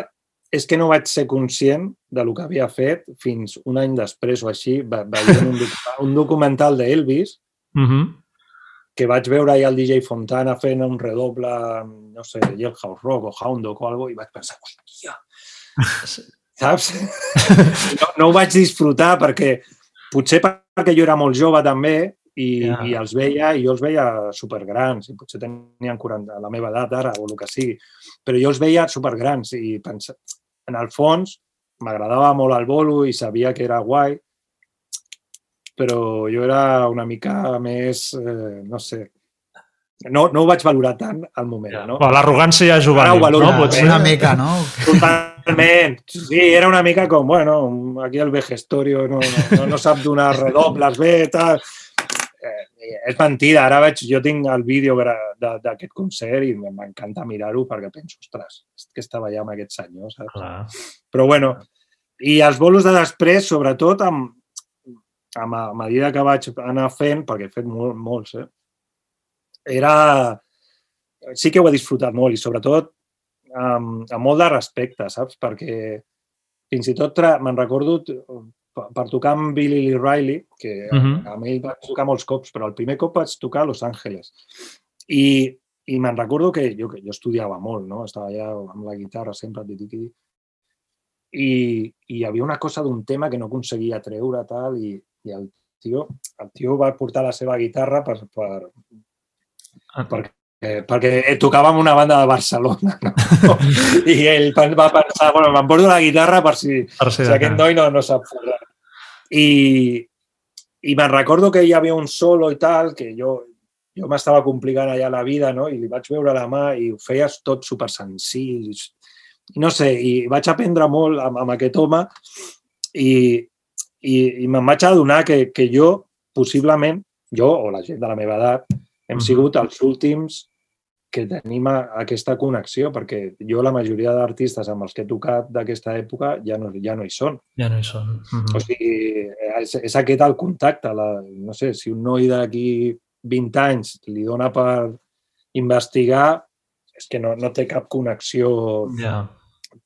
és que no vaig ser conscient de lo que havia fet fins un any després o així, ve- veient un, un documental d'Elvis, Uh -huh. que vaig veure ahir el DJ Fontana fent un redoble, no sé, Jailhouse Rock o Hound Dog o alguna i vaig pensar, hòstia, saps? No, no ho vaig disfrutar perquè potser perquè jo era molt jove també i, Ja. i els veia i jo els veia supergrans i potser tenien 40, la meva edat ara o el que sigui, però jo els veia supergrans i pensa, en el fons m'agradava molt el bolo i sabia que era guai, però jo era una mica més, eh, no sé, no, no ho vaig valorar tant al moment, Ja. no? Bueno, L'arrogància Ara juvenil, ho valoro, no? Potser. Una mica, no? Totalment. Sí, era una mica com, bueno, aquí el vejestorio no, no, no sap donar redobles bé, tal. És mentida, ara veig, jo tinc el vídeo d'aquest concert i m'encanta mirar-ho perquè penso, ostres, que estava allà amb aquest senyor, saps? Clar. Però bueno, i els bolos de després, sobretot amb, amb a medida que vaig anar fent, perquè he fet molt, molts, eh? era... Sí que ho he disfrutat molt i sobretot amb, amb molt de respecte, saps? Perquè fins i tot me'n recordo per, per tocar amb Billy Lee Riley, que uh. -huh. amb ell vaig tocar molts cops, però el primer cop vaig tocar a Los Angeles. I, i me'n recordo que jo, que jo estudiava molt, no? Estava allà amb la guitarra sempre, titiqui, i, i hi havia una cosa d'un tema que no aconseguia treure tal i, i el tio, el tio va portar la seva guitarra per, per, per, eh, perquè tocava amb una banda de Barcelona no? i ell va pensar, bueno, m'emporto la guitarra per si, Per si si aquest noi no, no sap fer res. I, i me'n recordo que hi havia un solo i tal, que jo, jo m'estava complicant allà la vida, no? I li vaig veure la mà i ho feies tot super senzill. I no sé, i vaig aprendre molt amb, amb aquest home i, i, i me'n vaig adonar que, que jo, possiblement, jo o la gent de la meva edat, hem sigut els últims que tenim a- aquesta connexió, perquè jo la majoria d'artistes amb els que he tocat d'aquesta època ja no, ja no hi són. Ja no hi són. Uh O -huh. sigui, és, és aquest el contacte. La, no sé, si un noi d'aquí 20 anys li dona per investigar, és que no, no té cap connexió Ja,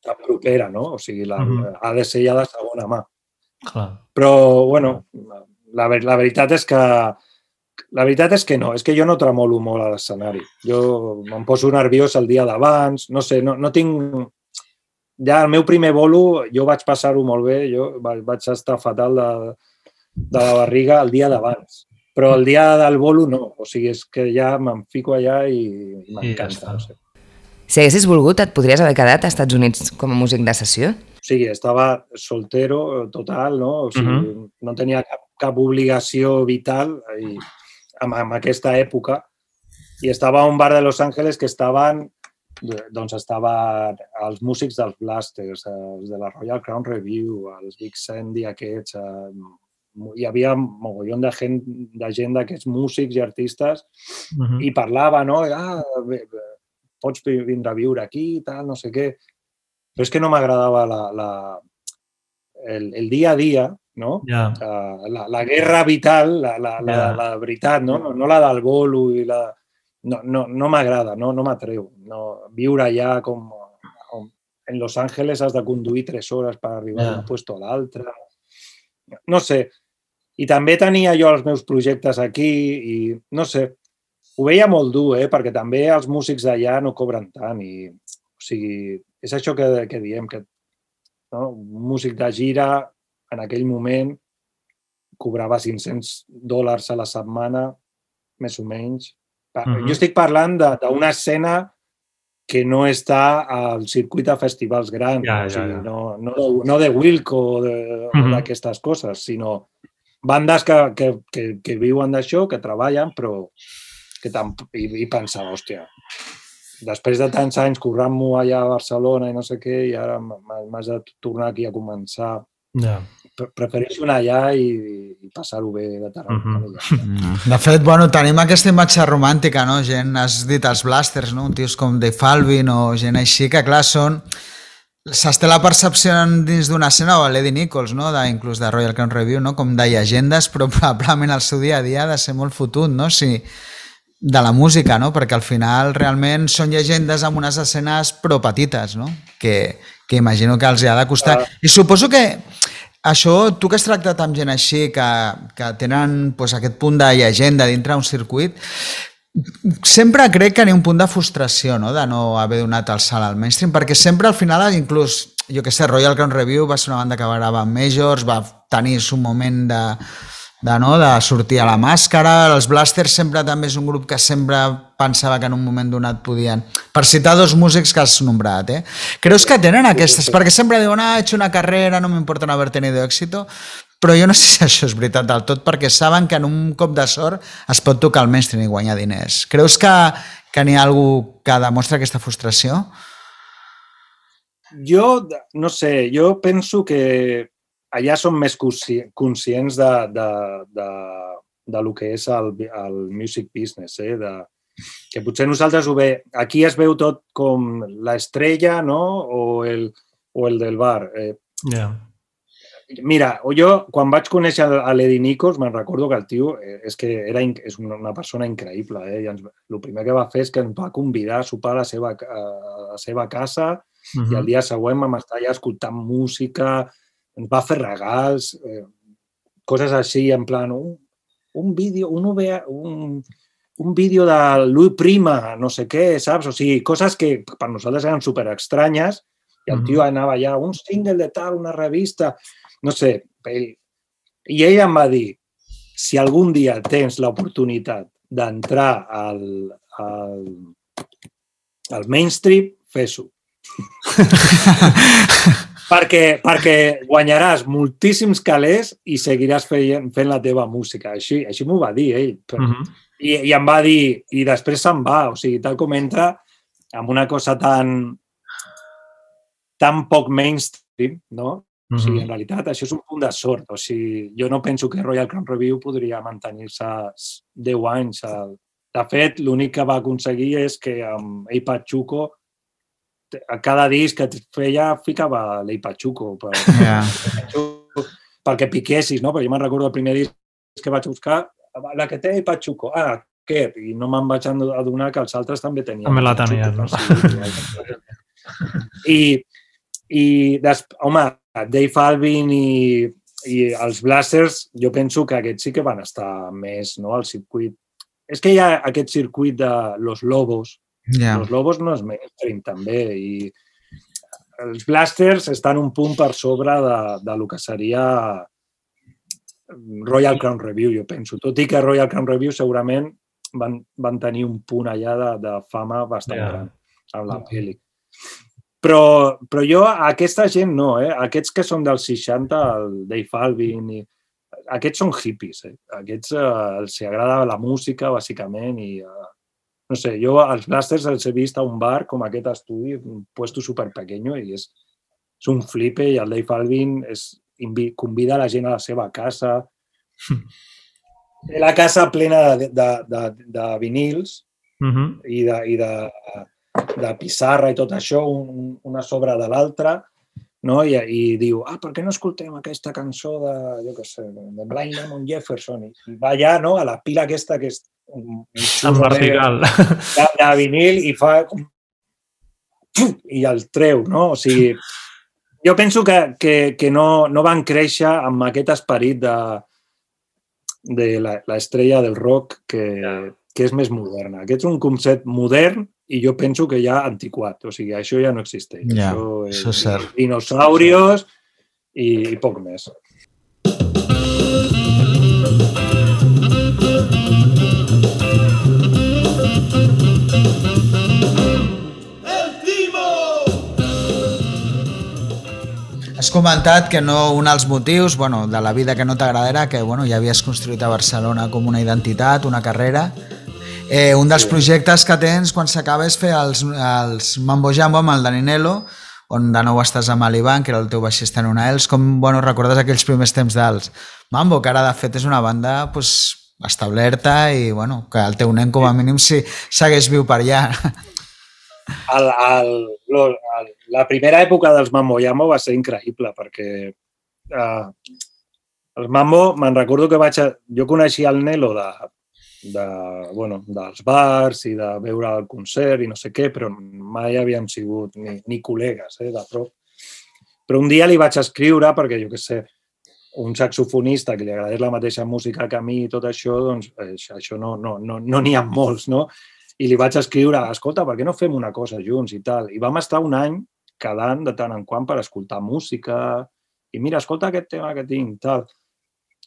tan propera, no? O sigui, la, Mhm. ha de ser ja de segona mà. clar. Però, bueno, la, la veritat és que la veritat és que no, és que jo no tremolo molt a l'escenari. Jo em poso nerviós el dia d'abans, no sé, no, no tinc... Ja el meu primer bolo, jo vaig passar-ho molt bé, jo vaig, vaig estar fatal de, de la barriga el dia d'abans. Però el dia del bolo no, o sigui, és que ja me'n fico allà i, m'encanta. està. No sé. Si haguessis volgut, et podries haver quedat als Estats Units com a músic de sessió? O sigui, estava soltero total, no? O sigui, uh -huh. no tenia cap, cap obligació vital i, en, en aquesta època. I estava a un bar de Los Angeles que estaven doncs estava els músics dels Blasters, els de la Royal Crown Review, els Big Sandy aquests, eh, hi havia mogollon de gent de gent d'aquests músics i artistes Uh -huh. i parlava, no? Ah, bé, bé, pots vi- vindre a viure aquí, tal, no sé què. Però és que no m'agradava la, la, el, el dia a dia, no? Ja, Uh, la, la guerra vital, la, la, la, Ja. la veritat, no? no? No la del bolo i la... No, no, no m'agrada, no, no m'atreu. No, viure allà com, com... En Los Angeles has de conduir tres hores per arribar Ja. d'un puesto a l'altre. No sé. I també tenia jo els meus projectes aquí i, no sé, ho veia molt dur, eh? perquè també els músics d'allà no cobren tant i, o sigui, és això que, que diem, que no? un músic de gira en aquell moment cobrava 500 dòlars a la setmana, més o menys. Pa- Mhm. Jo estic parlant d'una escena que no està al circuit de festivals grans, Ja, o ja, sigui, ja. No, no, de, no de Wilco o de- o Mhm. d'aquestes coses, sinó bandes que, que, que, que viuen d'això, que treballen, però que tamp... I, i pensava, hòstia, després de tants anys currant-m'ho allà a Barcelona i no sé què, i ara m'has de tornar aquí a començar. ja. Pre- Prefereixo anar allà i, i passar-ho bé de Mhm. tant. i ja. De fet, bueno, tenim aquesta imatge romàntica, no? Gent, has dit els Blasters, no? Un tios com Dave Falvin o gent així, que clar, són s'esté la percepció dins d'una escena o a l'Eddie Nichols, no? de, inclús de Royal Crown Review, no? com de llegendes, però probablement el seu dia a dia ha de ser molt fotut, no? Si, de la música, no? perquè al final realment són llegendes amb unes escenes però petites, no? que, que imagino que els hi ha de costar. Ah. I suposo que això, tu que has tractat amb gent així, que, que tenen pues, aquest punt de llegenda dintre un circuit, sempre crec que n'hi ha un punt de frustració no? de no haver donat el salt al mainstream, perquè sempre al final, inclús, jo que sé, Royal Crown Review va ser una banda que va gravar Majors, va tenir un moment de, de, no, de sortir a la màscara, els Blasters sempre també és un grup que sempre pensava que en un moment donat podien... Per citar dos músics que has nombrat, eh? Creus que tenen aquestes? Perquè sempre diuen, ah, he hecho una carrera, no m'importa no haver tenido éxito, però jo no sé si això és veritat del tot, perquè saben que en un cop de sort es pot tocar el mainstream i guanyar diners. Creus que, que n'hi ha algú que demostra aquesta frustració? Jo, no sé, jo penso que allà som més consci- conscients de, de, de, de lo que és el, el music business, eh? de, que potser nosaltres ho ve... Aquí es veu tot com l'estrella, no?, o el, o el del bar. Eh, Yeah. Mira, o jo, quan vaig conèixer a l'Eddie Nichols, me'n recordo que el tio eh, és que era, és una persona increïble. Eh? I ens, el primer que va fer és que ens va convidar a sopar a la seva, a la seva casa Uh i el dia següent vam estar allà escoltant música, ens va fer regals, eh, coses així, en plan, un, un vídeo, un, OVA, un, un vídeo de Louis Prima, no sé què, saps? O sigui, coses que per nosaltres eren super estranyes i el tio anava allà, un single de tal, una revista, no sé. Ell, I ell em va dir, si algun dia tens l'oportunitat d'entrar al, al, al mainstream, fes-ho. perquè, perquè guanyaràs moltíssims calés i seguiràs fent, fent la teva música. Així, així m'ho va dir ell. -huh. Uh -huh. I, I em va dir, i després se'n va, o sigui, tal com entra, amb una cosa tan, tan poc mainstream, no? O sigui, en realitat, això és un punt de sort. O sigui, jo no penso que Royal Crown Review podria mantenir-se 10 anys. al- De fet, l'únic que va aconseguir és que amb Ei Pachuco a cada disc que feia ficava l'Ei Pachuco per, Ja. perquè piquessis, no? Perquè jo me'n recordo el primer disc que vaig buscar, la que té Ei Pachuco. Ah, aquest. I no me'n vaig adonar que els altres també tenien. També la tenien, no? I, i des, home, Dave Alvin i, i els Blasters, jo penso que aquests sí que van estar més no, al circuit. És que hi ha aquest circuit de Los Lobos. Ja. Los Lobos no és mainstream també i els Blasters estan un punt per sobre de, de lo que seria Royal Crown Review, jo penso. Tot i que Royal Crown Review segurament van, van tenir un punt allà de, de fama bastant Ja. gran amb la pel·li. Però, però jo, aquesta gent no, eh? Aquests que són dels 60, el Dave Alvin, i, aquests són hippies, eh? Aquests eh, els agrada la música, bàsicament, i eh, no sé, jo als Blasters els he vist a un bar com aquest estudi, un puesto super pequeño, i és, és un flipe, i el Dave Alvin és, convida la gent a la seva casa. Té la casa plena de, de, de, de vinils, Uh -huh. i de, i de, de pissarra i tot això, un, una sobre de l'altra, no? I, i diu, ah, per què no escoltem aquesta cançó de, jo què sé, de Blind Lemon Jefferson? I va allà, no?, a la pila aquesta que és En xurro de, vertical. de, de vinil i fa com... i el treu, no? O sigui, jo penso que, que, que no, no van créixer amb aquest esperit de, de la- l'estrella del rock que, que és més moderna. Aquest és un concepte modern i jo penso que ja antiquat. O sigui, això ja no existeix. Ja, això, això és cert. Dinosaurios i, i poc més. Has comentat que no un dels motius bueno, de la vida que no t'agrada era que bueno, ja havies construït a Barcelona com una identitat, una carrera. Eh, un dels projectes que tens quan s'acaba és fer els, els Mambo Jambo amb el Dani Nelo, on de nou estàs amb l'Ivan, que era el teu baixista en una Els. Com bueno, recordes aquells primers temps dels Mambo, que ara de fet és una banda pues, establerta i bueno, que el teu nen com a mínim si segueix viu per allà. el, el, lo, el, la primera època dels Mambo Jambo va ser increïble perquè uh, els Mambo, me'n recordo que vaig... A, jo coneixia el Nelo de, de, bueno, dels bars i de veure el concert i no sé què, però mai havíem sigut ni, ni col·legues eh, de prop. Però un dia li vaig escriure perquè, jo què sé, un saxofonista que li agradés la mateixa música que a mi i tot això, doncs eh, això no n'hi no, no, no ha molts, no? I li vaig escriure, escolta, per què no fem una cosa junts i tal? I vam estar un any quedant de tant en quant per escoltar música i mira, escolta aquest tema que tinc, tal.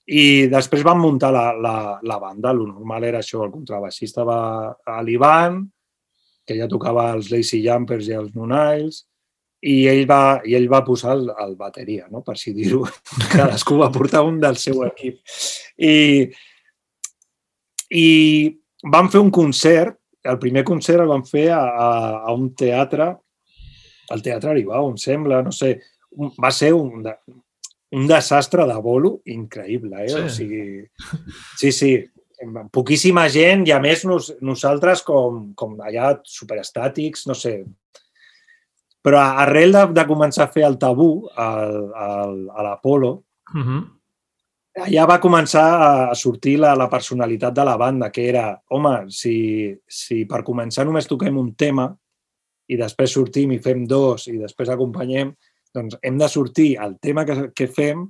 I després vam muntar la, la, la banda, el normal era això, el contrabaixista va a l'Ivan, que ja tocava els Lazy Jumpers i els Nunails, i ell va, i ell va posar el, el bateria, no? per així dir-ho. Cadascú va portar un del seu equip. I, I vam fer un concert, el primer concert el vam fer a, a, a un teatre, al Teatre Aribau, em sembla, no sé, un- va ser un, de- un desastre de bolo increïble, eh? Sí. O sigui, sí, sí, poquíssima gent i a més nos, nosaltres com, com allà superestàtics, no sé. Però arrel de, de començar a fer el tabú al, al, a l'Apolo, Uh -huh. allà va començar a sortir la, la personalitat de la banda, que era, home, si, si per començar només toquem un tema i després sortim i fem dos i després acompanyem, doncs hem de sortir, el tema que, que fem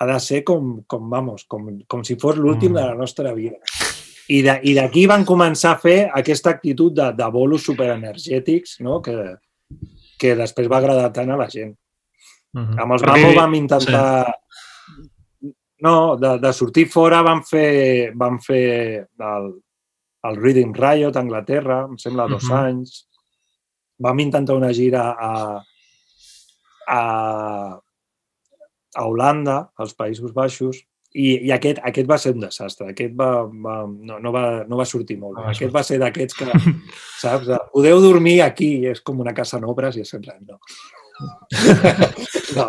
ha de ser com, com, vamos, com, com si fos l'últim Mm. de la nostra vida. I d'aquí van començar a fer aquesta actitud de, de bolos superenergètics no? que, que després va agradar tant a la gent. Uh -huh. Amb els Mambo vam intentar... No, de, de sortir fora vam fer, vam fer el, el Reading Riot a Anglaterra, em sembla dos Mhm. anys. Vam intentar una gira a, a, a Holanda, als Països Baixos, i, i aquest, aquest va ser un desastre. Aquest va, va, no, no, va, no va sortir molt bé. Va aquest va ser d'aquests que, saps, de, podeu dormir aquí, és com una casa en obres i és en plan, no. no.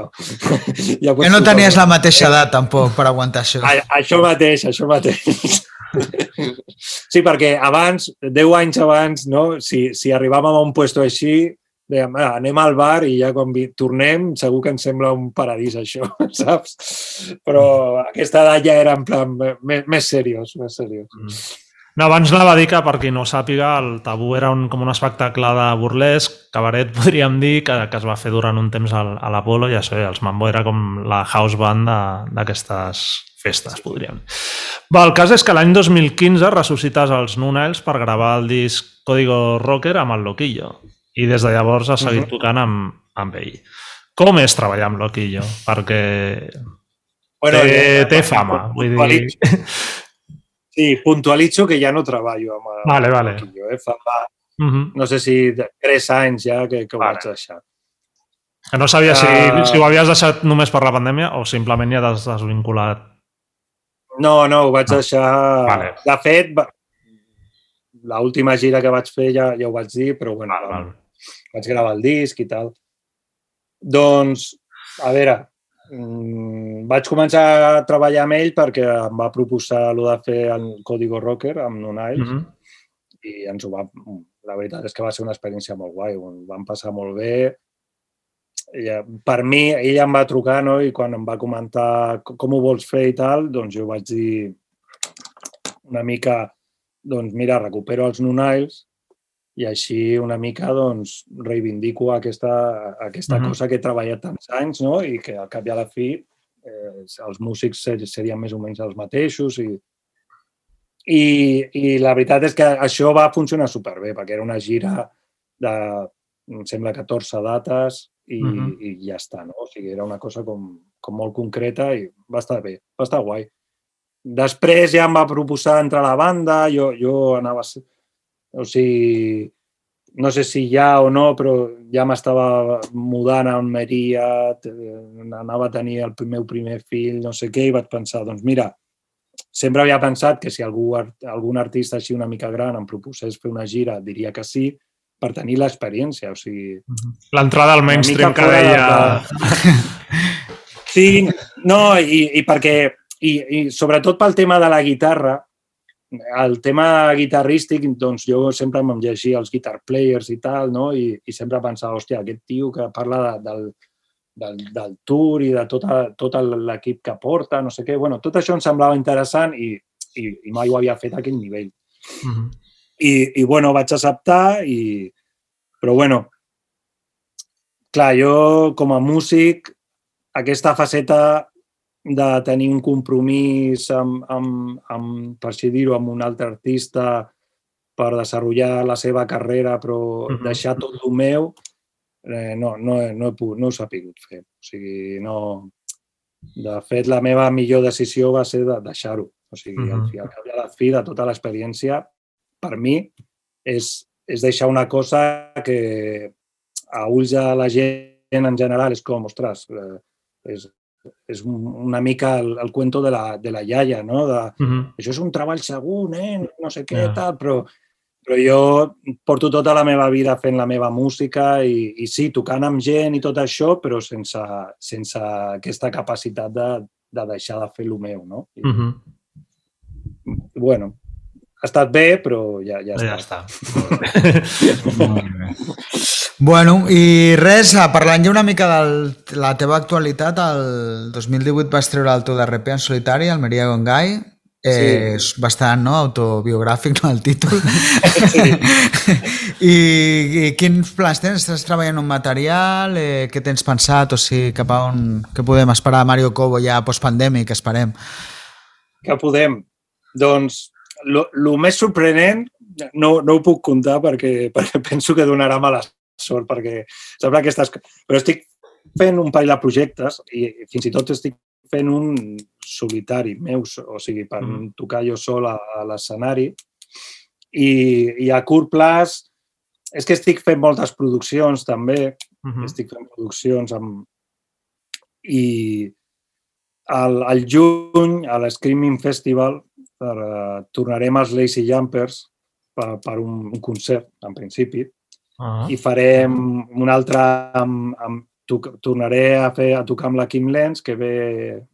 ja Que no tenies la mateixa edat, tampoc, per aguantar això. A, això mateix, això mateix. Sí, perquè abans, 10 anys abans, no, si, si arribàvem a un puesto així, dèiem, ah, anem al bar i ja quan vi- tornem segur que ens sembla un paradís això, saps? Però aquesta edat ja era en plan més, més seriós, més seriós. No, abans anava a dir que, per qui no sàpiga, el Tabú era un, com un espectacle de burlesc, cabaret, podríem dir, que, que es va fer durant un temps al, a l'Apolo i això, els Mambo era com la house band d'aquestes festes, podríem. Va, el cas és que l'any 2015 ressuscites els Nunails per gravar el disc Código Rocker amb el Loquillo i des de llavors has seguit Mhm. tocant amb, amb ell. Com és treballar amb Loquillo? Perquè Bueno, té, ja- té fama, vull dir... Sí, puntualitzo que ja no treballo amb el Vale, vale. Loquillo, eh? Fa, fa, Mhm. no sé si tres anys ja que, que ho Vale. vaig deixar. Que no sabia si, Ah. si ho havies deixat només per la pandèmia o simplement ja t'has desvinculat. No, no, ho vaig deixar... Vale. De fet, va... l'última gira que vaig fer ja, ja ho vaig dir, però bueno, Val, val. vaig gravar el disc i tal. Doncs, a veure, mm, vaig començar a treballar amb ell perquè em va proposar el de fer el Código Rocker amb Nunails Mhm. i ens ho va... La veritat és que va ser una experiència molt guai, ho vam passar molt bé. Ella, per mi, ella em va trucar no? i quan em va comentar co- com ho vols fer i tal, doncs jo vaig dir una mica, doncs mira, recupero els Nunails i així una mica doncs, reivindico aquesta, aquesta Mhm. cosa que he treballat tants anys no? i que al cap i a la fi eh, els músics ser- serien més o menys els mateixos i, i, i la veritat és que això va funcionar superbé, perquè era una gira de, em sembla, 14 dates i, Mhm. i ja està, no? O sigui, era una cosa com, com molt concreta i va estar bé, va estar guai. Després ja em va proposar entrar a la banda, jo, jo anava... O sigui, no sé si ja o no, però ja m'estava mudant a Almeria, anava a tenir el meu primer fill, no sé què, i vaig pensar, doncs mira, sempre havia pensat que si algú, algun artista així una mica gran em proposés fer una gira, diria que sí, per tenir l'experiència. O sigui, L'entrada al mainstream que fora de- deia... Sí, no, i, i perquè, i, i sobretot pel tema de la guitarra, el tema guitarrístic, doncs jo sempre em llegia els guitar players i tal, no? I, i sempre pensava, hòstia, aquest tio que parla de, del, del, del tour i de tot, a- tot l'equip que porta, no sé què. Bueno, tot això em semblava interessant i, i, i mai ho havia fet a aquell nivell. Mhm. I, i bueno, vaig acceptar, i, però bueno, clar, jo com a músic, aquesta faceta de tenir un compromís amb, amb, amb per així dir-ho, amb un altre artista per desenvolupar la seva carrera, però Mhm. deixar tot el meu, eh, no, no, no, he pogut, no ho he sabut fer. O sigui, no... De fet, la meva millor decisió va ser de deixar-ho. O sigui, Mhm. fi, al a la fi de tota l'experiència, per mi, és, és deixar una cosa que a ulls de la gent en general és com, ostres, eh, és, és un- una mica el, el cuento de la, de la iaia, no? De, Mhm. això és un treball segur, nen, no sé què, Ja. tal, però, però jo porto tota la meva vida fent la meva música i, i sí, tocant amb gent i tot això, però sense, sense aquesta capacitat de, de deixar de fer el meu, no? I, Mhm. Bueno, ha estat bé, però ja, ja, Ja està. està. Molt bé. Bueno, i res, ah, parlant ja una mica de la teva actualitat, el 2018 vas treure el teu darrer en solitari, Almeria Gongai, eh, Sí. és bastant no, autobiogràfic no, el títol. Sí. I, I quins plans tens? Estàs treballant un material? Eh, què tens pensat? O sigui, cap a on què podem esperar Mario Cobo ja postpandèmic, esperem? que podem? Doncs el més sorprenent no, no ho puc contar perquè, perquè penso que donarà mala sort, perquè sembla que estàs... Però estic fent un parell de projectes i fins i tot estic fent un solitari meu, o sigui, per mm. tocar jo sol a, a l'escenari. I, I a curt plaç és que estic fent moltes produccions també, Mhm. estic fent produccions amb... I al, al juny, a l'Screaming Festival, per, uh, tornarem als Lazy Jumpers per, per un, un concert, en principi, Ah. i farem un altre amb, amb toc, tornaré a fer a tocar amb la Kim Lenz, que ve,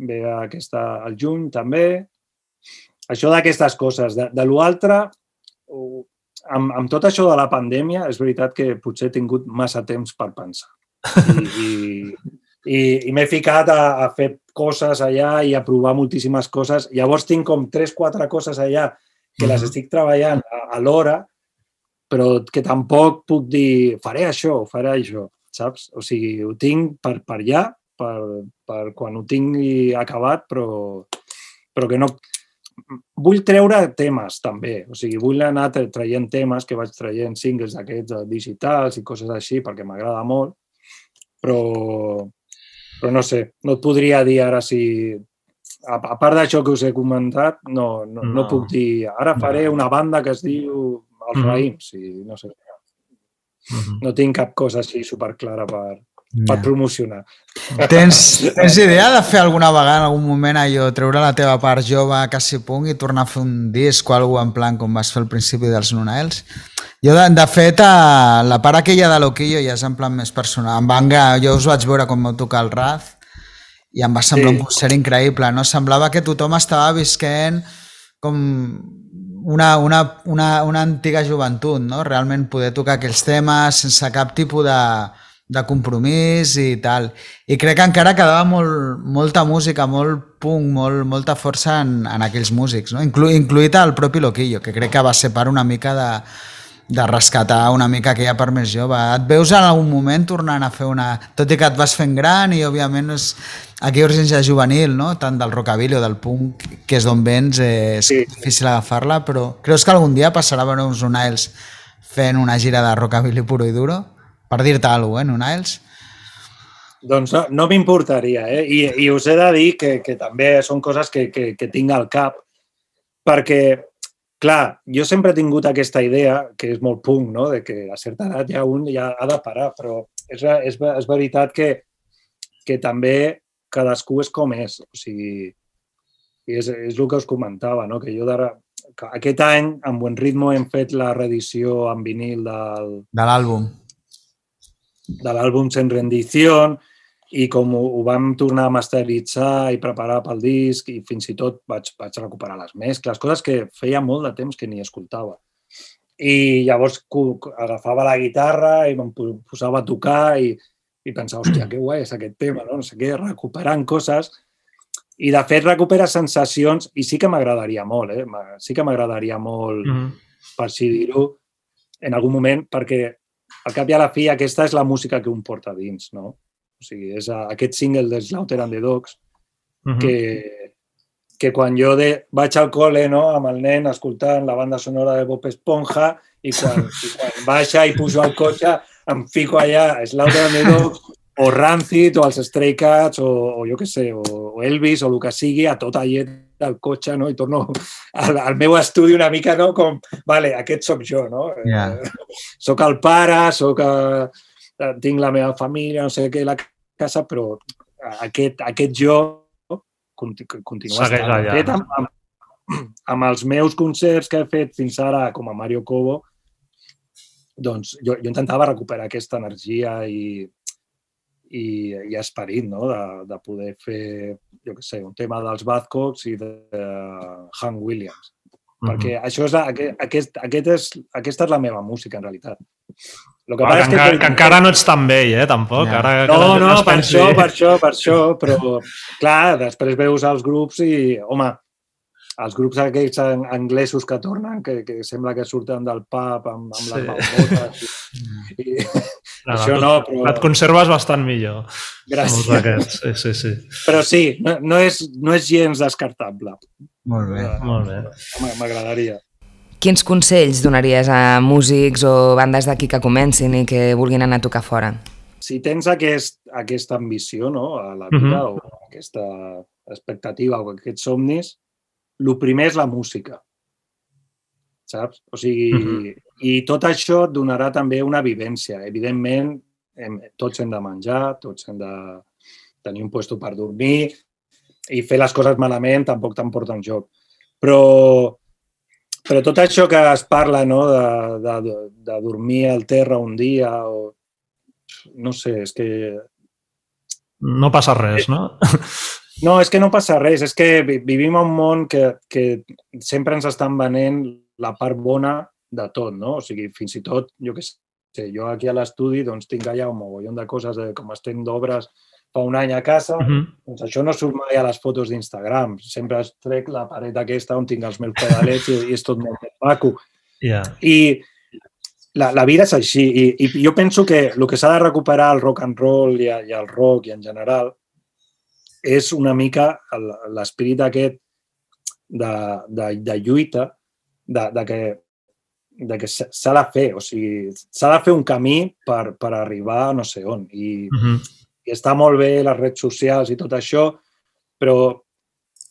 ve aquesta, al juny també. Això d'aquestes coses. De, de l'altre, amb, amb tot això de la pandèmia, és veritat que potser he tingut massa temps per pensar. I, i, i, i m'he ficat a, a fer coses allà i a provar moltíssimes coses. Llavors tinc com 3-4 coses allà que les estic treballant a, a l'hora, però que tampoc puc dir faré això, faré això, saps? O sigui, ho tinc per, per allà, per, per quan ho tingui acabat, però, però que no... Vull treure temes, també. O sigui, vull anar tra- traient temes, que vaig traient singles d'aquests eh, digitals i coses així, perquè m'agrada molt, però, però no sé, no et podria dir ara si... A, a part d'això que us he comentat, no, no, no. No. no puc dir ara faré una banda que es diu Els Mhm. Raïms, i no sé. Mhm. No tinc cap cosa així superclara per, per promocionar. Tens, tens idea de fer alguna vegada en algun moment allò, treure la teva part jove quasi punk i tornar a fer un disc o alguna en plan com vas fer al principi dels Nunaels? Jo, de, de fet, a la part aquella de l'Oquillo ja és en plan més personal. Em van, jo us vaig veure com vau tocar el Raz i em va semblar Sí. un concert increïble, no? Semblava que tothom estava visquent com una, una, una, una antiga joventut, no? Realment poder tocar aquells temes sense cap tipus de, de compromís i tal. I crec que encara quedava molt, molta música, molt punk, molt, molta força en, en aquells músics, no? Inclu, incluït el propi Loquillo, que crec que va ser part una mica de, de rescatar una mica aquella part més jove. Et veus en algun moment tornant a fer una... Tot i que et vas fent gran i, òbviament, és aquella urgència juvenil, no? tant del rockabilly o del punk, que és d'on vens, eh, és Sí. difícil agafar-la, però creus que algun dia passarà a veure uns Nunails fent una gira de rockabilly puro i duro? Per dir-te alguna cosa, eh, Nunails? Doncs no, no m'importaria, eh? I, I us he de dir que, que també són coses que, que, que tinc al cap, perquè, clar, jo sempre he tingut aquesta idea, que és molt punk, no?, de que a certa edat ja un ja ha de parar, però és, és, és veritat que, que també cadascú és com és, o sigui, és, és el que us comentava, no?, que jo d'ara, que aquest any, amb Buen Ritmo, hem fet la reedició en vinil del, De l'àlbum. de l'àlbum Sen Rendición i com ho, ho vam tornar a masteritzar i preparar pel disc i fins i tot vaig, vaig recuperar les mescles, coses que feia molt de temps que ni escoltava. I llavors agafava la guitarra i po- posava a tocar i, i pensava, hòstia, que guai és aquest tema, no? no sé què, recuperant coses. I de fet recupera sensacions i sí que m'agradaria molt, eh? Sí que m'agradaria molt, Mhm. per així dir-ho, en algun moment, perquè al cap i a la fi aquesta és la música que un porta dins, no? O sigui, és a- aquest single de Slaughter and the Dogs Mhm. que, que quan jo de, vaig al col·le no, amb el nen escoltant la banda sonora de Bob Esponja i quan, i quan baixa i pujo al cotxe em fico allà Slaughter and the Dogs o Rancid o els Stray Cats o, o jo què sé, o, o Elvis o el que sigui a tota llet del cotxe no? i torno al, al meu estudi una mica no? com, vale, aquest sóc jo, no? Ja. Eh, soc el pare, eh, eh, tinc la meva família, no sé què, a la casa, però aquest, aquest jo conti- continua Segueix estant. allà, fet, amb, amb, amb els meus concerts que he fet fins ara com a Mario Cobo, doncs jo, jo intentava recuperar aquesta energia i, i, i esperit no? de, de poder fer, jo què sé, un tema dels Badcocks i de, de Hank Williams. Mhm. Perquè això és, aquest, aquest és, aquesta és la meva música, en realitat. El que Ah, que, és que... encara, que encara no ets tan vell, eh, tampoc. Ja. Ara, No, no, es per això, per això, per això, però clar, després veus els grups i, home, els grups aquells an- anglesos que tornen, que, que sembla que surten del pub amb, amb Sí. les balbotes. I, i, No, això no, però- Et conserves bastant millor. gràcies. Sí, sí, sí. Però sí, no, no, és, no és gens descartable. Molt bé. Molt bé. M'agradaria. Quins consells donaries a músics o bandes d'aquí que comencin i que vulguin anar a tocar fora? si tens aquest, aquesta ambició no, a la vida Mhm. o aquesta expectativa o aquests somnis, el primer és la música. Saps? O sigui, Mhm. i tot això et donarà també una vivència. Evidentment, hem, tots hem de menjar, tots hem de tenir un puesto per dormir i fer les coses malament tampoc t'emporta en joc. Però, però tot això que es parla no, de, de, de dormir al terra un dia o no sé, és que... No passa res, no? No, és que no passa res, és que vi- vivim en un món que, que sempre ens estan venent la part bona de tot, no? O sigui, fins i tot, jo què sé, jo aquí a l'estudi doncs tinc allà un mogollon de coses de com estem d'obres fa un any a casa, Mhm. doncs això no surt mai a les fotos d'Instagram. Sempre es trec la paret aquesta on tinc els meus pedalets i, i és tot molt maco. Ja. I la, la vida és així. I, I jo penso que el que s'ha de recuperar al rock and roll i, i al rock i en general és una mica el- l'esperit aquest de, de, de lluita, de, de que, de que s'ha de fer, o sigui, s'ha de fer un camí per, per arribar a no sé on. I, Mhm. i està molt bé les redes socials i tot això, però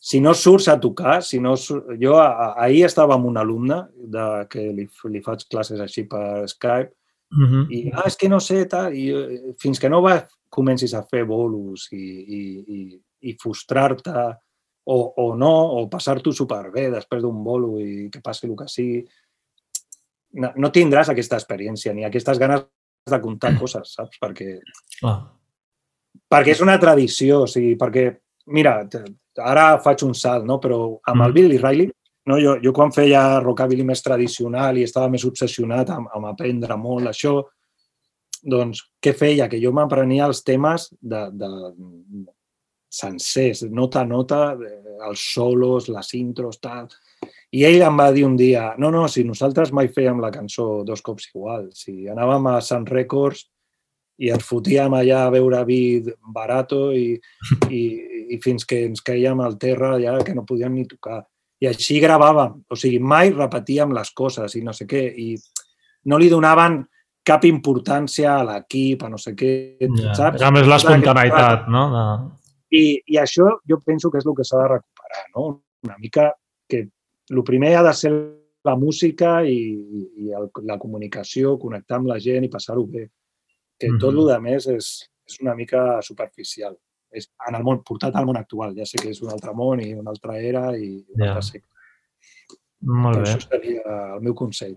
si no surts a tocar, si no sur... jo a, ahir estava amb un alumne de, que li, li faig classes així per Skype Mhm. i ah, és que no sé, tal, i eh, fins que no va, comencis a fer bolos i, i, i, i frustrar-te o, o no, o passar-t'ho superbé després d'un bolo i que passi el que sigui, no, no tindràs aquesta experiència ni aquestes ganes de contar coses, saps? Perquè Clar. Perquè és una tradició, o sigui, perquè, mira, ara faig un salt, no? però amb el Mm. Billy Riley, no? jo, jo quan feia rockabilly més tradicional i estava més obsessionat amb, amb aprendre molt això, doncs què feia? Que jo m'aprenia els temes de, de sencers, nota a nota, eh, els solos, les intros, tal. I ell em va dir un dia, no, no, si nosaltres mai fèiem la cançó dos cops igual, si anàvem a Sun Records i ens fotíem allà a veure vi barato i, i, i fins que ens caiem al terra ja que no podíem ni tocar. I així gravàvem, o sigui, mai repetíem les coses i no sé què, i no li donaven cap importància a l'equip, a no sé què, Ja. saps? Era més l'espontaneïtat, no? De... I, I això jo penso que és el que s'ha de recuperar, no? Una mica que el primer ha de ser la música i, i el, la comunicació, connectar amb la gent i passar-ho bé. Que Mhm. tot el que més és, és una mica superficial. És en el món, portat al món actual. Ja sé que és un altre món i una altra era i un Ja. altre segle. Molt Però bé. això seria el meu consell.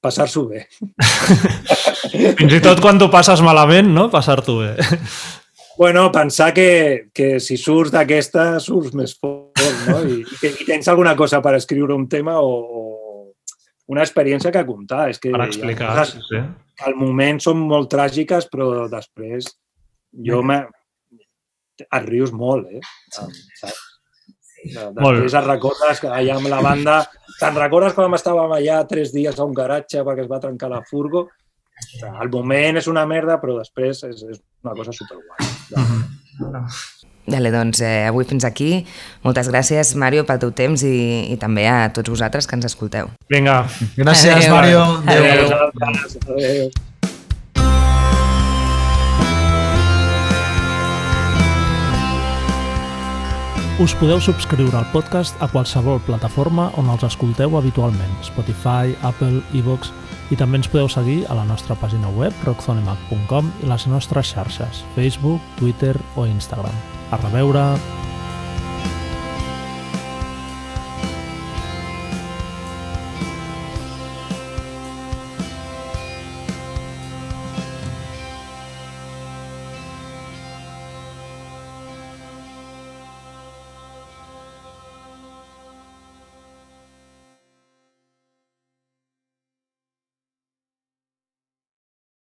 Passar-s'ho bé. Fins i tot quan t'ho passes malament, no? Passar-t'ho bé. Bueno, pensar que, que si surts d'aquesta, surts més fort, no? I, I tens alguna cosa per escriure un tema o, o una experiència que contar. És que Per explicar. coses Sí, al moment són molt tràgiques, però després jo me... et rius molt, eh? Saps? De-. Després et recordes que allà amb la banda... Te'n recordes quan estàvem allà tres dies a un garatge perquè es va trencar la furgo? Al moment és una merda, però després és, és una cosa superguai. Dale, doncs eh, avui fins aquí. Moltes gràcies, Mario, pel teu temps i, i també a tots vosaltres que ens escolteu. Vinga, Gràcies, Adéu. Mario. Adéu. Adéu. Adéu. Us podeu subscriure al podcast a qualsevol plataforma on els escolteu habitualment, Spotify, Apple, iVoox, i també ens podeu seguir a la nostra pàgina web rockzonemac.com i les nostres xarxes, Facebook, Twitter o Instagram. A reveure!